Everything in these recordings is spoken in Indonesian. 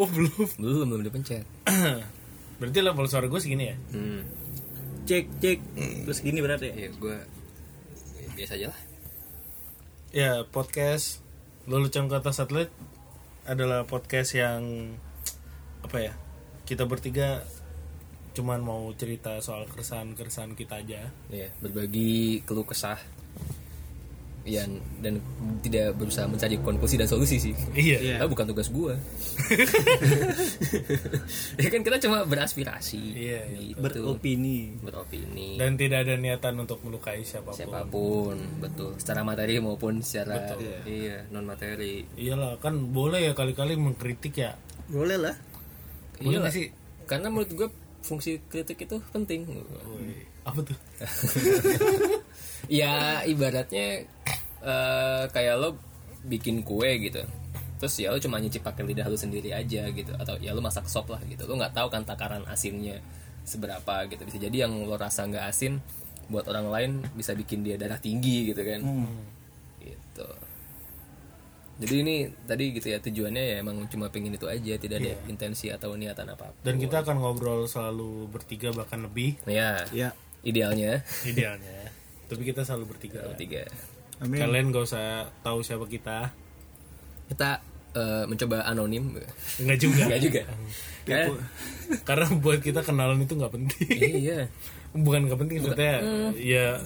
Oh belum. Belum, belum dipencet. Berarti level suara gue segini ya? Hmm. Cek cek. Terus gini berarti ya. Ya, gue biasa aja lah. Ya podcast Lelucon Kata Satelit adalah podcast yang apa ya? Kita bertiga cuman mau cerita soal keresahan-keresahan kita aja. Iya, berbagi keluh kesah. Iya, dan tidak berusaha mencari konklusi dan solusi sih. Iya. Iya. Ah, bukan tugas gua. ya kan kita cuma beraspirasi. Iya, iya. gitu. Beropini. beropini. Dan tidak ada niatan untuk melukai siapa pun. siapa pun, betul. Secara materi maupun secara Betul. iya, non materi. Iyalah kan boleh ya kali-kali mengkritik ya. Boleh lah. Boleh Iya sih? Karena menurut gua fungsi kritik itu penting. Woi, apa tuh? ya ibaratnya eh, kayak lo bikin kue gitu. Terus ya lo cuma nyicip pakai lidah lo sendiri aja gitu. Atau ya lo masak sop lah gitu. Lo nggak tahu kan takaran asinnya seberapa gitu. Bisa jadi yang lo rasa nggak asin buat orang lain bisa bikin dia darah tinggi gitu kan. Gitu. Jadi ini tadi gitu ya tujuannya ya emang cuma pengen itu aja tidak ada intensi atau niatan apa Dan kita akan ngobrol selalu bertiga bahkan lebih. Ya Ya. idealnya. Idealnya. Tapi kita selalu bertiga. tiga Amin. Kalian gak usah tahu siapa kita. kita eh, mencoba anonim Enggak juga. Enggak juga. Kan? Karena buat kita kenalan itu nggak penting. iya. Bukan nggak penting maksudnya. Ya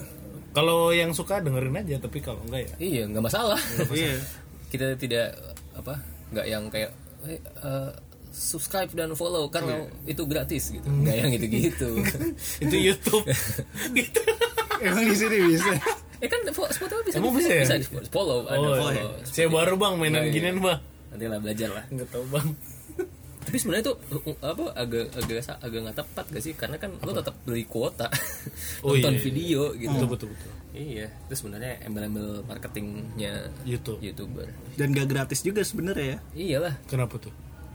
kalau yang suka dengerin aja, tapi kalau enggak ya. Iya, nggak masalah. Iya. Kita tidak apa, nggak yang kayak "Eh, eh, subscribe dan follow karena itu gratis gitu. Nggak yang gitu-gitu. itu YouTube. gitu. Emang di sini bisa. Eh kan Spotify bisa Emang di- bisa ya? bisa di follow, ada Oh, follow. iya. saya baru bang mainan Iya, iya. ginian bang. Nanti lah belajar lah. Nggak tahu bang. Tapi sebenarnya tuh uh, apa agak agak agak nggak tepat gak sih? Karena kan lo tetap beli kuota Oh, nonton iya, iya. video gitu. Betul betul betul. Iya, itu sebenarnya embel-embel marketingnya YouTube. youtuber. Dan gak gratis juga sebenarnya ya. Iyalah, Kenapa tuh?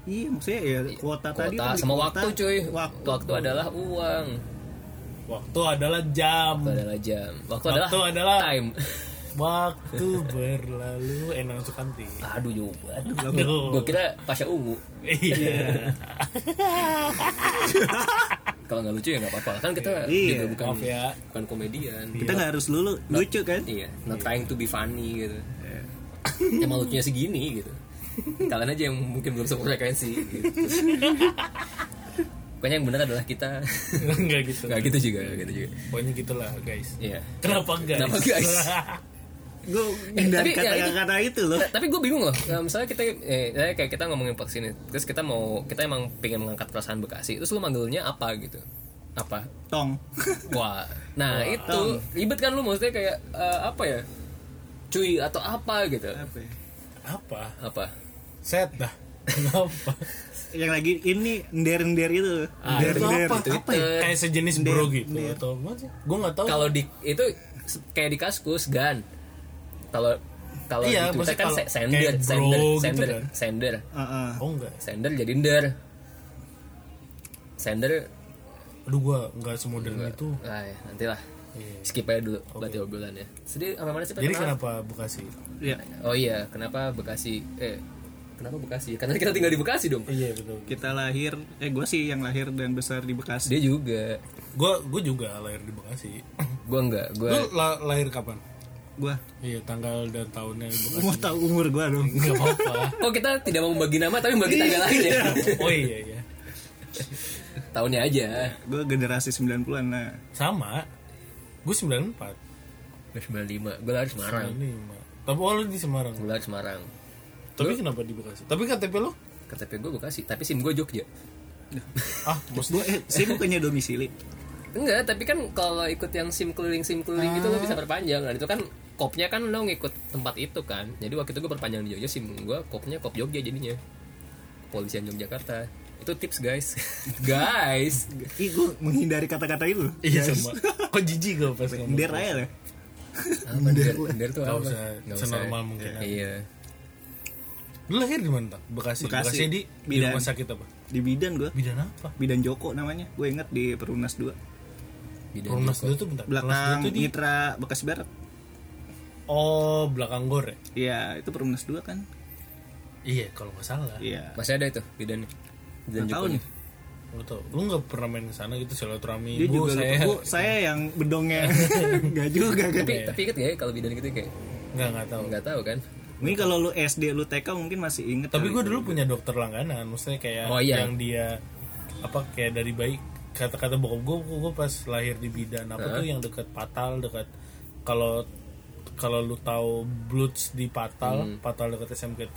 Iya, maksudnya ya kuota, tadi kuota tuh di sama kuota, waktu cuy. Waktu. Waktu adalah uang. Waktu adalah jam. Waktu adalah jam. Waktu, Waktu adalah- time. Waktu berlalu enak sukanti. Aduh juga. Aduh. Gue kira Pasha Ungu. Iya. Kalau nggak lucu ya nggak apa-apa. Kan kita Iya. juga bukan Maaf ya. bukan komedian. Kita nggak harus lulu lucu kan? Iya, not trying to be funny gitu. Emang lucunya segini gitu. Kalian aja yang mungkin belum sefrekuensi gitu. Pokoknya yang benar adalah kita Enggak gitu. nggak gitu juga, nggak gitu juga. Pokoknya gitulah guys. Iya. Kenapa guys? Kenapa guys? Gue hindari tapi ya kata-kata itu loh. Tapi gue bingung loh. Nah, misalnya kita, eh, eh, kayak kita ngomongin ini, terus kita mau, kita emang pengen mengangkat perasaan Bekasi, terus lu manggilnya apa gitu? Apa? Tong. Wah, nah itu ribet kan lu maksudnya kayak eh, apa ya? Cuy atau apa gitu? Apa ya? Apa? Apa? Set dah. Kenapa? Yang lagi ini nder-nder itu. Ah, itu Nder-nder. apa? Twitter. Apa ya? Kayak sejenis Nder, bro gitu nder. atau apa sih? Gue nggak tahu. Kalau di itu kayak di kaskus gan. Kalau kalau Iya, di Twitter kan kalau se- sender, bro sender, gitu sender, kan. sender, Heeh. Oh enggak. sender jadi nder. Sender, Aduh gua nggak semodern itu. ah, ya, nantilah. Iya. Skip aja dulu berarti obrolannya. Sedih apa mana sih? Jadi Kenapa? kenapa Bekasi? Iya. Oh iya, kenapa Bekasi? Eh, kenapa Bekasi? Karena kita tinggal di Bekasi dong. Iya betul. Kita lahir, eh gue sih yang lahir dan besar di Bekasi. Dia juga. Gue gue juga lahir di Bekasi. Gua enggak, gua Lu la- lahir kapan? Gue Iya tanggal dan tahunnya di Bekasi. mau tahu umur gue dong. Enggak apa-apa. Kok kita tidak mau membagi nama tapi membagi tanggal lahir ya? Oh iya iya. Tahunnya aja. Gue generasi 90-an nah. Sama. Gue 94. Gue 95. Gue lahir Semarang. 95. Tapi oh, lu di Semarang. Gue lahir Semarang. Tapi kenapa di Bekasi? Tapi KTP lu? KTP gue Bekasi, tapi SIM gue Jogja. Ah, maksud Gue eh, sih bukannya domisili. Enggak, tapi kan kalau ikut yang SIM keliling SIM keliling itu lo bisa perpanjang. Dan itu kan kopnya kan lo ngikut tempat itu kan. Jadi waktu itu gue perpanjang di Jogja SIM gue kopnya kop Jogja jadinya. Kepolisian Yogyakarta. Itu tips guys. guys. Ih gue menghindari kata-kata itu. Iya sama. Kok jijik gue pas ngomong. Nder aja lah. Apa Nder? Nder tuh Nggak apa? usah, Nggak senormal mungkin. Iya. Lu lahir di mana? Tang? Bekasi. Bekasi. Bekasi, di, di Bidan. rumah sakit apa? Di bidan gue. Bidan apa? Bidan Joko namanya. Gue inget di Perumnas 2. Bidan Perumnas Joko. dulu tuh bentar. Belakang tuh di Mitra Bekasi Barat. Oh, belakang gor ya? Iya, itu Perumnas 2 kan. iya kalau nggak salah Iya. masih ada itu bidan bidan Nggak tahu nih. Lu tau, lu nggak pernah main ke sana gitu silaturahmi Dia bu juga saya lupa. Bu, saya yang bedongnya. Enggak juga kan. tapi tapi inget gak ya kalau bidan gitu kayak nggak nggak tahu nggak tahu kan Mungkin kalau lu SD, lu TK mungkin masih inget. tapi gue dulu punya dokter langganan maksudnya kayak Oh, iya. yang dia apa kayak dari bayi kata-kata bokap gue gue pas lahir di bidan apa tuh yang dekat patal dekat kalau kalau lu tahu Bloods di patal Hmm. patal dekat SMP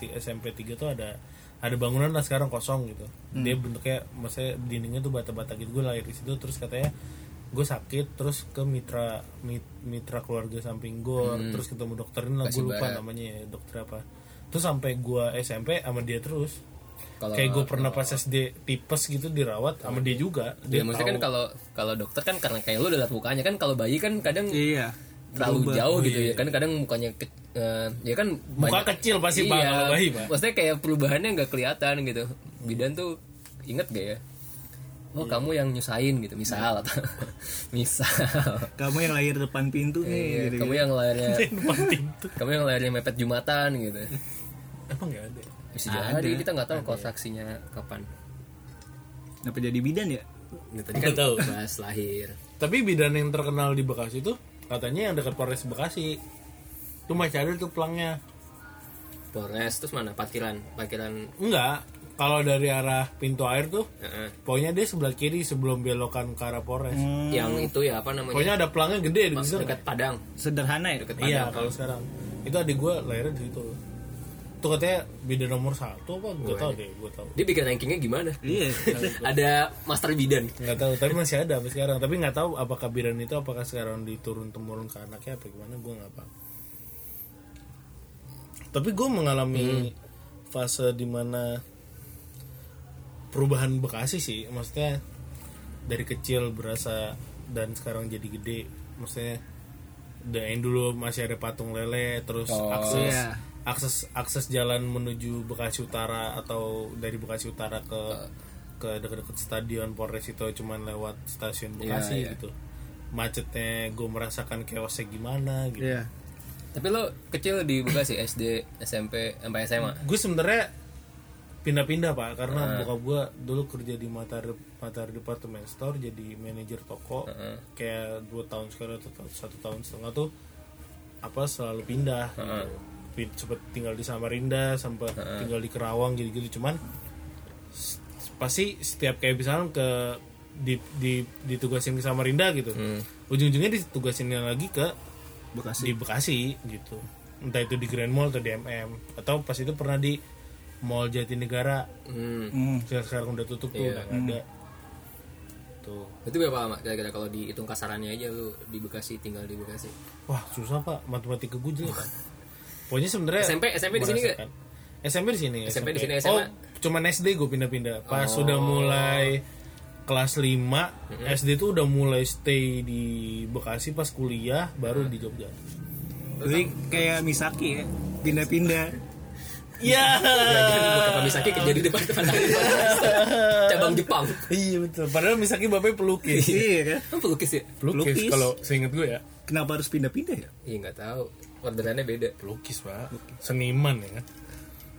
3 tuh ada ada bangunan lah sekarang kosong gitu Hmm. dia bentuknya maksudnya dindingnya tuh bata-bata gitu gue lahir di situ terus katanya gue sakit terus ke mitra mit- mitra keluarga samping gue terus ketemu dokter ini lah gue Hmm. Lupa namanya ya, dokter apa. Terus sampai gue SMP sama dia terus. Kalau kayak gue pernah pas SD tipes gitu dirawat sama dia juga. Ya dia maksudnya kan kalau kalau dokter kan karena kayak lu udah liat mukanya kan kalau bayi kan kadang Iya. terlalu Berubah. jauh Oh, gitu iya. ya kan kadang mukanya ke, eh, ya kan muka kecil pasti iya, kalau bayi pak. Maksudnya kayak perubahannya nggak kelihatan gitu. Bidan tuh inget gak ya oh kamu yang nyusahin gitu misal atau misal. Kamu yang lahir depan pintu nih. Iya, gitu, kamu yang lahirnya depan pintu. kamu yang lahirnya mepet jumatan gitu. Emang nggak ada? Bisa Ada. jadi kita nggak tahu kontraksinya kapan. Kenapa jadi bidan ya? gitu, tadi kan Nggak tahu. bahas lahir. Tapi bidan yang terkenal di Bekasi tuh katanya yang dekat Polres Bekasi. Tuh masih ada tuh pelangnya Polres terus mana? Parkiran parkiran? Enggak kalau dari arah pintu air tuh Heeh. pokoknya dia sebelah kiri sebelum belokan ke arah Polres. Yang itu ya apa namanya? Pokoknya ada pelangnya gede di situ. dekat Padang. Sederhana ya? dekat iya Padang. kalau sekarang. Itu adik gue lahirnya di situ. Tuh katanya bidan nomor satu apa? Gak tau deh gue tau dia bikin rankingnya gimana? Iya. ada master bidan. Nggak tahu tapi masih ada sampai sekarang. Tapi nggak tahu apakah bidan itu apakah sekarang diturun temurun ke anaknya apa gimana gue nggak paham. Tapi gue mengalami fase di mana perubahan Bekasi sih maksudnya dari kecil berasa dan sekarang jadi gede maksudnya dari dulu masih ada patung lele terus Oh, akses iya. akses akses jalan menuju Bekasi Utara atau dari Bekasi Utara ke ke dekat-dekat stadion Polres itu cuman lewat stasiun Bekasi Iya, iya. gitu macetnya gue merasakan chaosnya gimana gitu Iya. tapi lo kecil di Bekasi SD SMP sampai SMA gue sebenarnya pindah-pindah pak karena Ah. bokap gue dulu kerja di Matahari Matahari Department Store jadi manajer toko Ah. kayak dua tahun sekali atau ta- satu tahun setengah tuh apa selalu pindah Ah. gitu. Sempet tinggal di Samarinda sempat tinggal di Kerawang gitu-gitu cuman pasti setiap kayak misalnya ke di, di ditugasin ke Samarinda gitu Hmm. ujung-ujungnya ditugasin lagi ke Bekasi. di Bekasi gitu entah itu di Grand Mall atau di MM atau pas itu pernah di Mall Jatinegara hmm. Hmm. sekarang, sekarang udah tutup tuh Iya. udah nggak ada tuh itu berapa lama kira-kira kalau dihitung kasarannya aja lu di Bekasi tinggal di Bekasi wah susah pak matematika gue jelek Pak. pokoknya sebenarnya SMP SMP di sini merasakan. SMP di sini SMP di sini, oh SMA? cuman SD gue pindah-pindah pas Oh. sudah mulai kelas 5 SD tuh udah mulai stay di Bekasi pas kuliah baru di Jogja Jadi kayak Misaki ya, pindah-pindah. Iya. Bapak Misaki kerja di depan depan cabang Jepang Iya betul. Padahal Misaki bapaknya pelukis. iya kan? kan pelukis ya pelukis Pelukis. kalau seingat gue ya. Kenapa harus pindah-pindah ya? iya nggak tahu orderannya beda Pelukis pak. Seniman ya.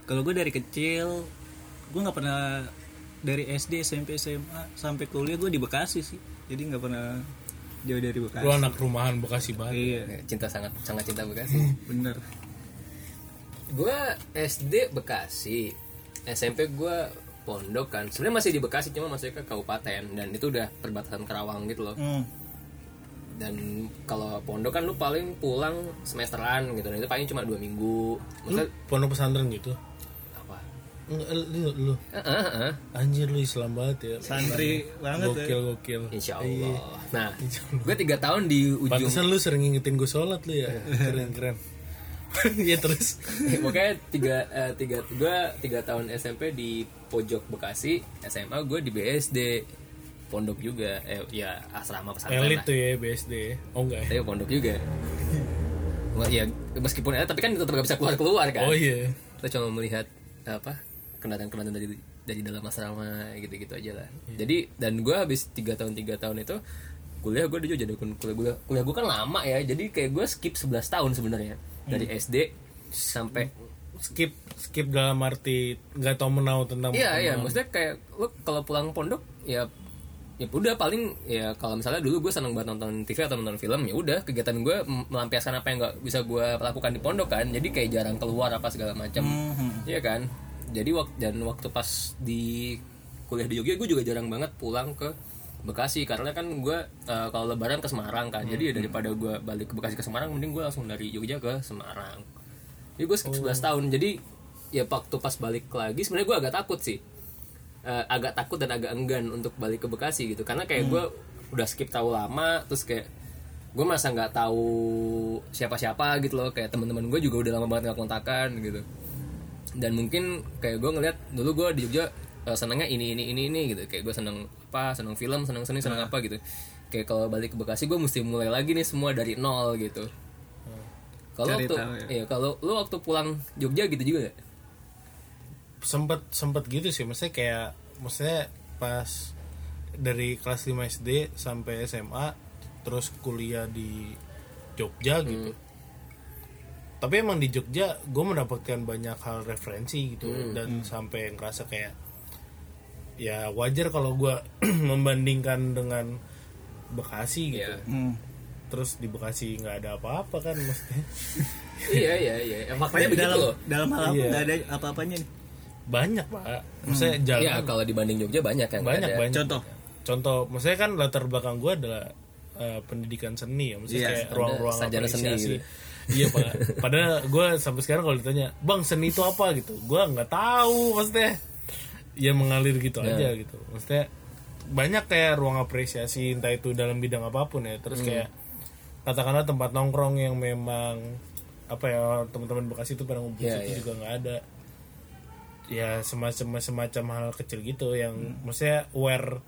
Kalau gue dari kecil, gue nggak pernah dari SD, SMP, SMA sampai kuliah gue di Bekasi sih. Jadi nggak pernah jauh dari Bekasi. Lu anak rumahan Bekasi banget. Iya, cinta sangat sangat cinta Bekasi bener. Gue SD Bekasi SMP gue pondok kan sebenarnya masih di Bekasi cuma masih ke kabupaten dan itu udah perbatasan Kerawang gitu loh Hmm. dan kalau pondok kan lu paling pulang semesteran gitu dan itu paling cuma dua minggu Lu maksudnya pondok pesantren gitu. apa lu, lu. Ah, ah, ah. Anjir lu Islam banget ya. Santri banget ya. Gokil gokil. Insya Iya. Allah nah gue tiga tahun di ujung Pantesan lu sering ngingetin gue sholat lu ya. Keren keren. Iya terus. Pokoknya tiga, eh, tiga, gue tiga tahun SMP di pojok Bekasi SMA gue di BSD pondok juga eh ya asrama pesantren Elit tuh ya BSD. Oh enggak ya? tapi pondok juga ya meskipun elit tapi kan tetap gak bisa keluar keluar kan Oh iya. kita cuma melihat apa kendaraan-kendaraan dari dari dalam asrama gitu-gitu aja lah jadi dan gue habis tiga tahun tiga tahun itu kuliah gue juga jadi kuliah gue kuliah gue kan lama ya jadi kayak gue skip 11 tahun sebenarnya dari SD sampai Skip. Skip dalam arti nggak tahu menau tentang Iya iya, maksudnya kayak lu kalau pulang pondok ya ya udah paling ya kalau misalnya dulu gue seneng banget nonton TV atau nonton film ya udah kegiatan gue melampiaskan apa yang nggak bisa gue lakukan di pondok kan. Jadi kayak jarang keluar apa segala macam iya kan? Jadi waktu dan waktu pas di kuliah di Jogja gue juga jarang banget pulang ke Bekasi karena kan gue eh, kalau lebaran ke Semarang kan. Jadi ya daripada gue balik ke Bekasi ke Semarang mending gue langsung dari Jogja ke Semarang. Jadi gue skip 11 tahun. Jadi ya waktu pas balik lagi sebenarnya gue agak takut sih. Eh, agak takut dan agak enggan untuk balik ke Bekasi gitu. Karena kayak gue udah skip terlalu lama terus kayak gue masa nggak tahu siapa-siapa gitu loh. Kayak teman-teman gue juga udah lama banget nggak kontakan gitu. Dan mungkin kayak gue ngeliat dulu gue di Jogja eh, senengnya ini ini ini ini gitu. Kayak gue seneng apa seneng film seneng seni seneng apa gitu. Kayak kalau balik ke Bekasi gue mesti mulai lagi nih semua dari nol gitu. Kalau Cari waktu tahu ya. iya kalau lu waktu pulang Jogja gitu juga gak? sempet sempet gitu sih. Maksudnya kayak maksudnya pas dari kelas 5 SD sampai SMA terus kuliah di Jogja gitu. Tapi emang di Jogja gue mendapatkan banyak hal referensi gitu. Dan sampai ngerasa kayak ya wajar kalau gue membandingkan dengan Bekasi gitu. Iya. Hmm. terus di Bekasi nggak ada apa-apa kan maksudnya. Iya iya iya. Ya, makanya begitu dalam loh. dalam hal apa Iya. nggak ada apa-apanya nih? Banyak pak. Maksudnya jalan Iya kalau dibanding Jogja banyak nggak banyak ada. banyak. Contoh? Contoh maksudnya kan latar belakang gue adalah eh, pendidikan seni ya. Maksudnya Iya, kayak Anda ruang-ruang sarjana seni apresiasi. gitu. iya pak. Padahal gue sampai sekarang kalau ditanya bang seni itu apa? gitu. Gue nggak tahu maksudnya ya mengalir gitu Iya. aja gitu maksudnya banyak kayak ruang apresiasi entah itu dalam bidang apa pun ya terus Hmm. kayak katakanlah tempat nongkrong yang memang apa ya teman-teman Bekasi itu pada ngumpul Iya, situ iya. juga nggak ada ya semacam semacam hal kecil gitu yang Hmm. maksudnya aware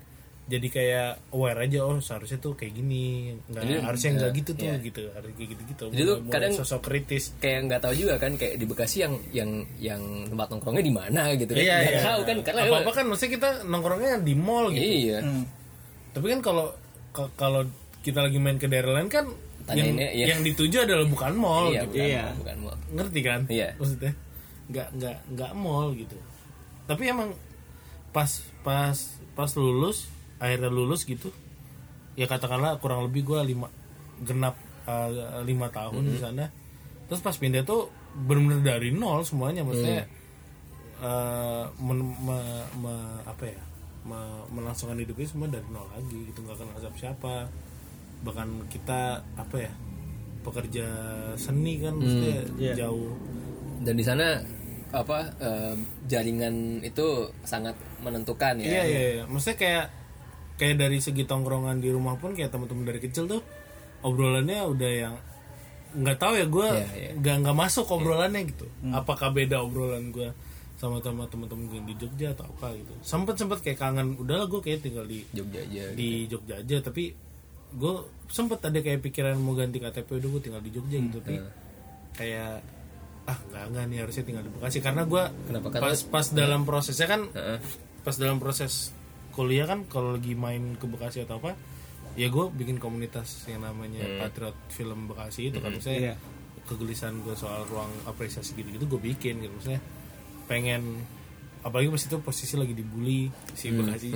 jadi kayak aware aja oh seharusnya tuh kayak gini nggak Jadi, harusnya nggak iya, gitu tuh iya. gitu harus kayak gitu gitu Jadi lu kadang- sosok kritis kayak nggak tahu juga kan kayak di Bekasi yang yang yang tempat nongkrongnya di mana gitu kan iya nggak iya tahu kan karena apa apa kan maksudnya kita nongkrongnya di mall gitu iya Hmm. tapi kan kalau ka- kalau kita lagi main ke daerah lain kan yang, iya. yang dituju adalah bukan mall iya gitu bukan Iya. bukan mall. ngerti kan Iya. maksudnya nggak nggak nggak mall gitu tapi emang pas pas pas lulus akhirnya lulus gitu ya katakanlah kurang lebih gue lima genap uh, lima tahun Mm-hmm. di sana terus pas pindah tuh benar-benar dari nol semuanya maksudnya Mm. uh, men- me- me- apa ya me- melangsungkan hidupnya semua dari nol lagi gitu nggak kenal siapa siapa bahkan kita apa ya pekerja seni kan maksudnya iya. jauh dan di sana apa eh, jaringan itu sangat menentukan ya Iya iya iya. Maksudnya kayak kayak dari segi tongkrongan di rumah pun kayak teman-teman dari kecil tuh obrolannya udah yang nggak tahu ya gue Iya, iya. nggak nggak masuk obrolannya gitu. Apakah beda obrolan gue sama sama teman-teman gue di Jogja atau apa gitu. Sempet sempet kayak kangen. Udahlah gue kayak tinggal di Jogja aja di Jogja aja tapi gue sempet ada kayak pikiran mau ganti KTP udah gue tinggal di Jogja gitu tapi kayak ah nggak nggak nih harusnya tinggal di Bekasi karena gue pas pas dalam prosesnya kan Heeh. pas dalam proses kuliah kan kalau lagi main ke Bekasi atau apa ya gue bikin komunitas yang namanya Patriot Film Bekasi itu kan. Iya. maksudnya kegelisahan gue soal ruang apresiasi gitu-gitu gue bikin gitu. Maksudnya pengen apalagi pas itu posisi lagi dibully si Bekasi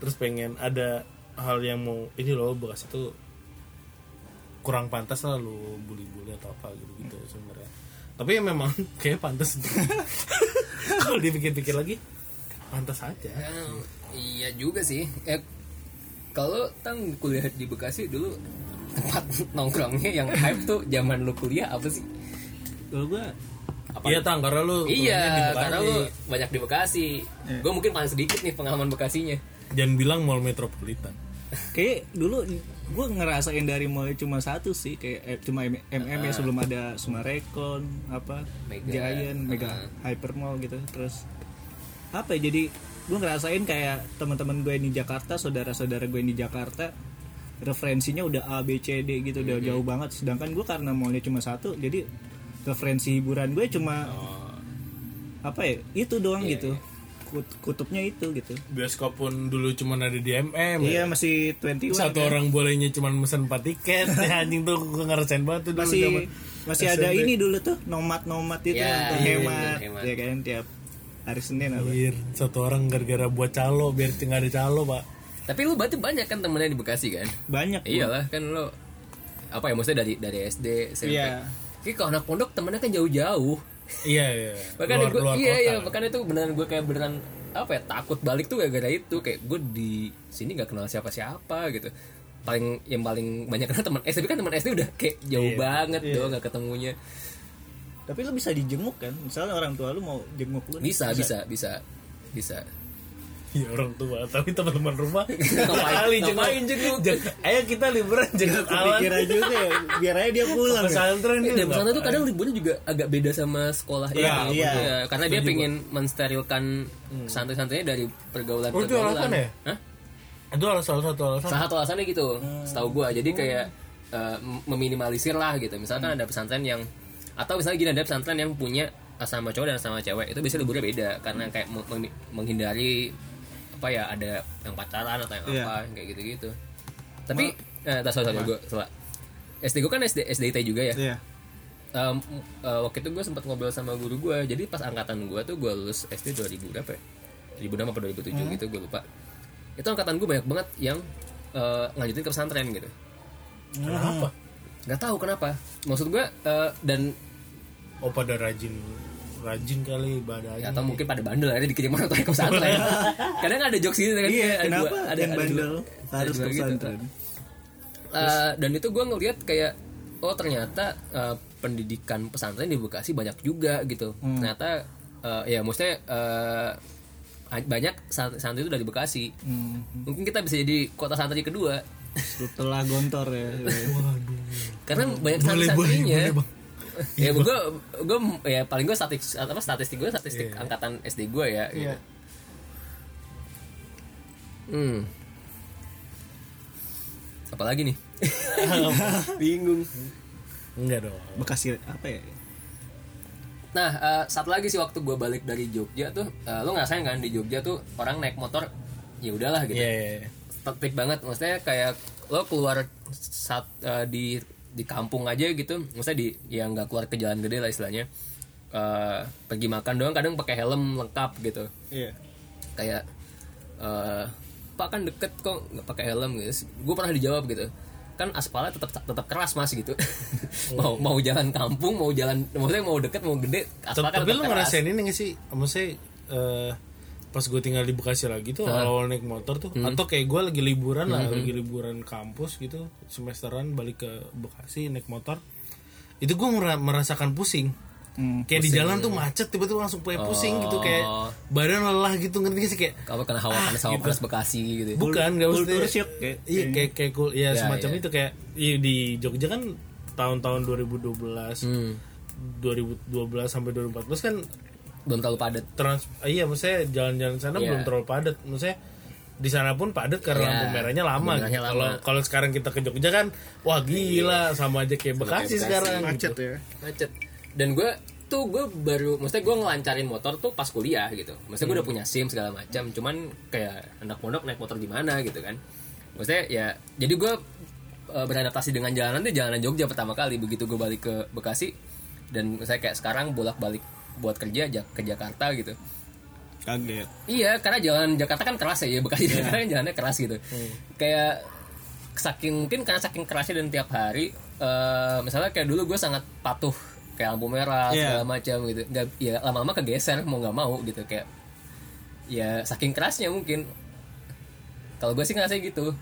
terus pengen ada hal yang mau ini loh Bekasi itu kurang pantas lah lu bully-bully atau apa gitu gitu sebenarnya. Tapi ya memang kayak pantas. Kalau dipikir-pikir lagi pantas aja. Eh, iya juga sih. Eh kalau tang kuliah di Bekasi dulu tempat nongkrongnya yang hype tuh zaman lu kuliah apa sih? Kalau gue apa? Iya tang karena lu iya Bekasi. karena lu banyak di Bekasi. Gue mungkin paling sedikit nih pengalaman Bekasinya. Jangan bilang mall metropolitan. kayak dulu gue ngerasain dari mulai cuma satu sih kayak eh, cuma M- MM ya sebelum ada Sumarekon apa Mega. Giant Mega Hypermall gitu terus apa ya jadi gue ngerasain kayak teman-teman gue di Jakarta saudara-saudara gue di Jakarta referensinya udah A B C D gitu udah jauh banget sedangkan gue karena mallnya cuma satu jadi referensi hiburan gue cuma apa ya itu doang gitu Kut- kutubnya itu gitu Bioskop pun dulu cuma ada di MM. iya ya. masih 21 Satu kan? orang bolehnya cuma mesen 4 tiket. ya, anjing tuh gue ngerasain banget tuh dulu masih zaman. masih ada ini dulu tuh nomad nomad itu Ya, yang untuk iya, hemat, hemat. ya kan tiap hari senin apa satu orang gara-gara buat calo biar nggak ada calo pak Tapi lu berarti banyak kan temennya di Bekasi kan? banyak. Iyalah kan lo apa ya maksudnya dari dari SD SMP. Iya. Tapi kalau anak pondok temennya kan jauh-jauh. iya iya Bahkan Luar- gue luar iya kota. iya bahkan itu beneran gue kayak beneran apa ya takut balik tuh gara-gara itu kayak gue di sini nggak kenal siapa-siapa gitu. Paling yang paling banyak kenal teman SD kan teman SD udah kayak jauh Iya. banget doang nggak ketemunya. Tapi lu bisa dijenguk kan misalnya orang tua lu mau jenguk lu Bisa bisa bisa bisa. Iya orang tua tapi teman-teman rumah Ngapain- kali jenguk? Jeng- ayo kita liburan jenguk awan kepikiran juga ya biar aja dia pulang ya. pesantren gitu, dan pesantren tuh kadang liburnya juga agak beda sama sekolah Iya, ini. iya. Ya, karena dia pengen mensterilkan santri-santrinya dari pergaulan Oh, itu alasan ya? Hah? itu adalah salah satu alasan Salah satu alasannya gitu, setahu gua. Jadi kayak eh, meminimalisir lah gitu. Misalkan ada pesantren yang atau misalnya gini ada pesantren yang punya asrama cowok dan asrama cewek itu biasanya liburnya beda karena kayak meng- meng- menghindari apa ya ada yang pacaran atau yang Iya. apa kayak gitu-gitu. Tapi eh tak sorry, sorry gue salah. SD gue kan SD SDIT juga ya. Iya. Um, uh, waktu itu gue sempat ngobrol sama guru gue jadi pas angkatan gue tuh gue lulus SD 2000 berapa ya 2006 apa 2007 gitu gue lupa itu angkatan gue banyak banget yang uh, ngajutin ke pesantren gitu kenapa nggak tahu kenapa maksud gue uh, dan oh pada rajin rajin kali ibadah ya, atau mungkin. pada bandel akhirnya dikirim tua ke pesantren. Kadang ada jokes gitu kan. Iya, ada kenapa dua- ada yang ada bandel? dua- harus ada ke gitu. pesantren? Uh, dan itu gue ngeliat kayak oh ternyata uh, pendidikan pesantren di Bekasi banyak juga gitu. Ternyata uh, ya maksudnya uh, banyak sant- santri itu dari Bekasi. Hmm. mungkin kita bisa jadi kota santri kedua. Setelah gontor ya. karena banyak boleh, santri-santrinya boleh, Bang. Ya gue gue ya paling gue statistik apa statistik gue statistik angkatan SD gue ya gitu. Iya. hmm apalagi nih bingung enggak dong Bekasi apa ya? Nah, eh, satu lagi sih waktu gue balik dari Jogja tuh, eh, lo ngerasain kan di Jogja tuh orang naik motor, ya udahlah gitu. iya iya iya. Trik banget, maksudnya kayak lo keluar saat eh, di di kampung aja gitu, maksudnya di yang nggak keluar ke jalan gede lah istilahnya. Eh, pergi makan doang kadang pakai helm lengkap gitu. Iya. Kayak eh Pak kan deket kok nggak pakai helm gitu. Gue pernah dijawab gitu. Kan aspalnya tetap tetap keras Mas gitu. mau mau jalan kampung, mau jalan maksudnya mau deket mau gede, aspal kan tapi lu ngerasain ini gak sih maksudnya eh, pas gue tinggal di Bekasi lagi tuh awal naik motor tuh Hmm. atau kayak gue lagi liburan lah lagi liburan kampus gitu semesteran balik ke Bekasi naik motor itu gue merasakan pusing Hmm. kayak di jalan tuh macet tiba-tiba langsung kayak pusing gitu kayak Oh. badan lelah gitu ngerti gak sih kayak Kalau kena hawa panas hawa panas Bekasi gitu. ya. bukan gak usah shock kayak. iya kayak kayak cool ya, Ya, semacam ya. itu kayak iya, di Jogja kan tahun-tahun 2012 Hmm. 2012 sampai 2014 kan Belum terlalu padat. trans ah, iya maksudnya jalan-jalan sana Iya. belum terlalu padat maksudnya di sana pun padat karena Iya, lampu merahnya lama gitu. kalau kalau sekarang kita ke Jogja kan wah gila sama aja kayak Bekasi Bekasi. sekarang Macet gitu. ya. Macet. Dan gue tuh gue baru, maksudnya gue ngelancarin motor tuh pas kuliah gitu. Maksudnya gue udah punya SIM segala macam. Cuman kayak anak pondok naik motor gimana gitu kan. Maksudnya ya, jadi gue beradaptasi dengan jalanan tuh jalanan Jogja pertama kali. Begitu gue balik ke Bekasi dan saya kayak sekarang bolak-balik buat kerja ja- ke Jakarta gitu. Kaget. Iya, karena jalan Jakarta kan keras ya, ya Bekasi Jakarta kan jalannya keras gitu. Kayak saking mungkin karena saking kerasnya dan tiap hari, eh, misalnya kayak dulu gue sangat patuh kayak lampu merah Iya. segala macam gitu. Nggak, ya lama-lama kegeser mau nggak mau gitu kayak ya saking kerasnya mungkin. Kalau gue sih ngerasa gitu.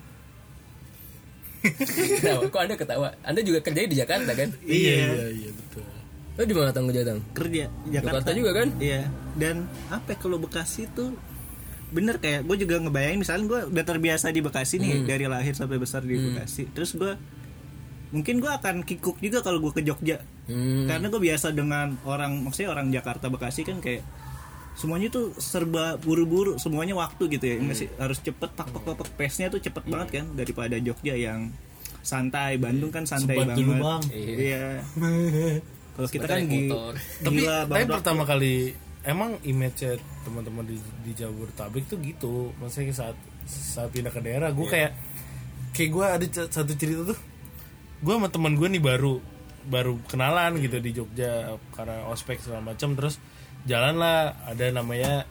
Kenapa? Kok anda ketawa? Anda juga kerjanya di Jakarta kan? iya iya iya betul Lo di mana tang kerja tang? Kerja Jakarta. Juga kan? Iya. Dan apa ya, kalau Bekasi tuh bener kayak gue juga ngebayangin misalnya gue udah terbiasa di Bekasi nih dari lahir sampai besar di Bekasi. Terus gue mungkin gue akan kikuk juga kalau gue ke Jogja. Hmm. karena gue biasa dengan orang maksudnya orang Jakarta Bekasi kan kayak semuanya tuh serba buru-buru semuanya waktu gitu ya. Nggak sih harus cepet pak pak pak pak pace-nya tuh cepet banget kan daripada Jogja yang santai. Bandung kan santai Sempat banget. Dulu, Bang. iya kalau kita kan motor. tapi gila tapi Dok. pertama kali emang image teman-teman di di Jabodetabek tuh gitu. Maksudnya saat saat pindah ke daerah gue kayak kayak gue ada satu cerita tuh. Gue sama teman gue nih baru baru kenalan gitu di Jogja karena ospek segala macam. Terus jalan lah ada namanya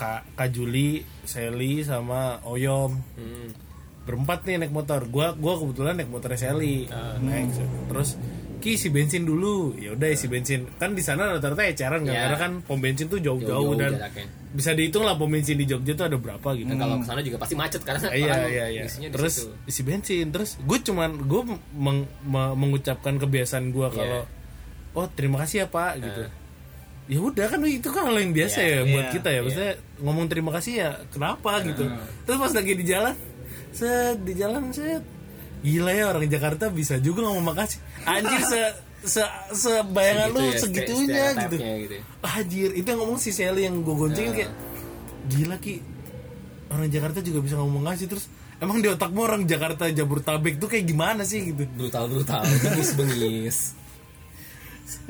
Kak Kak Juli, Sally sama Oyom. Hmm. berempat nih naik motor. Gua gua kebetulan naik motor Sally. Naik terus ki isi bensin dulu. Ya udah isi bensin. Kan di sana rata-rata eceran kan Ya. karena kan pom bensin tuh jauh-jauh Jauh-jauh dan jaraknya. bisa dihitung lah pom bensin di Jogja tuh ada berapa gitu. Dan kalau ke sana juga pasti macet karena iya iya iya. terus situ. isi bensin. Terus gue cuman gue meng- me- mengucapkan kebiasaan gue Iya. kalau oh terima kasih ya pak gitu. Ya udah kan itu kan hal yang biasa Iya, ya buat iya, kita ya. maksudnya ngomong terima kasih ya kenapa? gitu. Terus pas lagi di jalan set di jalan set gila ya orang Jakarta bisa juga ngomong makasih. Anjir se se sebayangan Segitu lu ya, segitunya gitu. gitu ya. Anjir, itu yang ngomong si Sally yang gue goncengin kayak gila ki orang Jakarta juga bisa ngomong ngasih terus emang di otakmu orang Jakarta Jabodetabek tuh kayak gimana sih? Gitu. Brutal brutal bengis bengis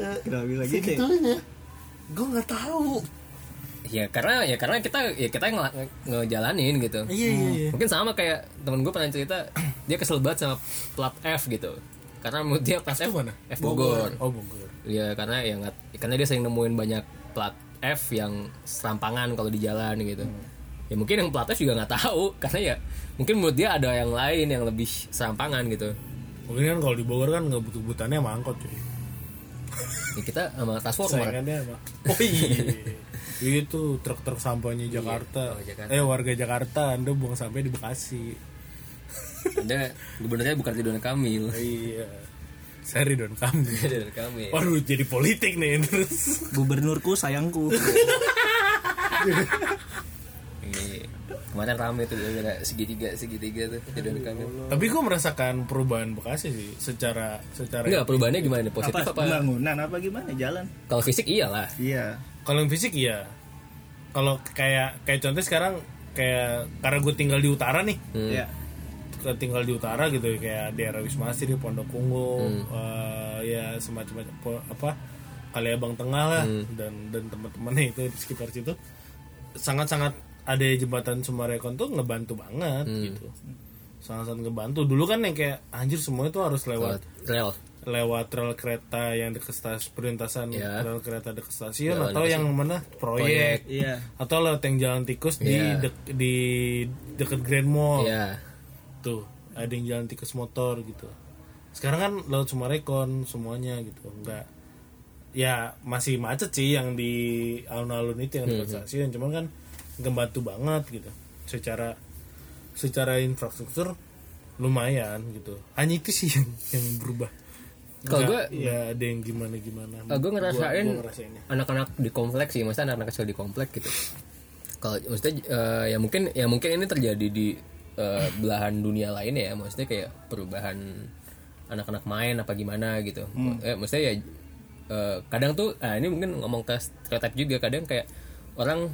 Kenapa bisa gitu ya? segitunya. Gue nggak tahu ya karena ya karena kita ya kita nge- ngejalanin gitu. Iya iya iya. Mungkin sama kayak temen gue pernah cerita dia kesel banget sama plat F gitu. Karena menurut dia plat F, tuh mana? F Bogor. Oh Bogor. Ya karena ya nggak karena dia sering nemuin banyak plat F yang serampangan kalau di jalan gitu. Ya mungkin yang plat F juga nggak tahu karena ya mungkin menurut dia ada yang lain yang lebih serampangan gitu. Mungkin kan kalau di Bogor kan nggak butuh butannya sama angkot cuy. Ya kita sama transformer. Sayangannya oh iya itu truk-truk sampahnya Jakarta. oh, Jakarta. eh warga Jakarta anda buang sampah di Bekasi. Ada gubernurnya bukan Ridwan Kamil. Iya. Saya Ridwan Kamil. Ridwan Kamil. Waduh jadi politik nih terus. Gubernurku sayangku. Ini kemarin rame tuh gara segitiga segitiga tuh Ridwan Kamil. Tapi gue merasakan perubahan Bekasi sih secara secara enggak perubahannya gimana? Nih positif apa? apa? Pembangunan apa gimana? Jalan? kalau fisik iyalah. Iya. Kalau yang fisik iya. Kalau kayak kayak contoh sekarang kayak karena gue tinggal di utara nih, Hmm. Iya. ke- tinggal di utara gitu kayak daerah Wisma Asri, Pondok Ungu, Hmm. eh, ya semacam apa Kaliabang Tengah lah Hmm. dan dan teman-temannya itu di sekitar situ sangat-sangat ada jembatan Sumarekon tuh ngebantu banget Hmm. gitu. Sangat-sangat ngebantu. Dulu kan yang kayak anjir semua itu harus lewat rel lewat rel kereta yang dekat stasiun perlintasan Ya. rel kereta dekat stasiun Jalan atau yang mana? Proyek, Proyek. Iya. atau lewat yang jalan tikus di Iya. dek- di dekat Grand Mall. Ya tuh ada yang jalan tikus motor gitu. Sekarang kan lewat Sumarekon semuanya gitu. Enggak ya masih macet sih yang di alun-alun itu yang Hmm, dekat stasiun. Cuman kan ngebantu banget gitu. Secara secara infrastruktur lumayan gitu. Hanya itu sih yang yang berubah Kalau gua- nggak ada yang gimana gimana Ah, gue ngerasain anak-anak di komplek sih, maksudnya anak-anak kecil di komplek gitu. Kalau maksudnya eh, ya mungkin ya mungkin ini terjadi di eh, belahan dunia lain ya, maksudnya kayak perubahan anak-anak main apa gimana gitu. Eh, maksudnya ya eh, kadang tuh, ah ini mungkin ngomong ke stereotip juga, kadang kayak orang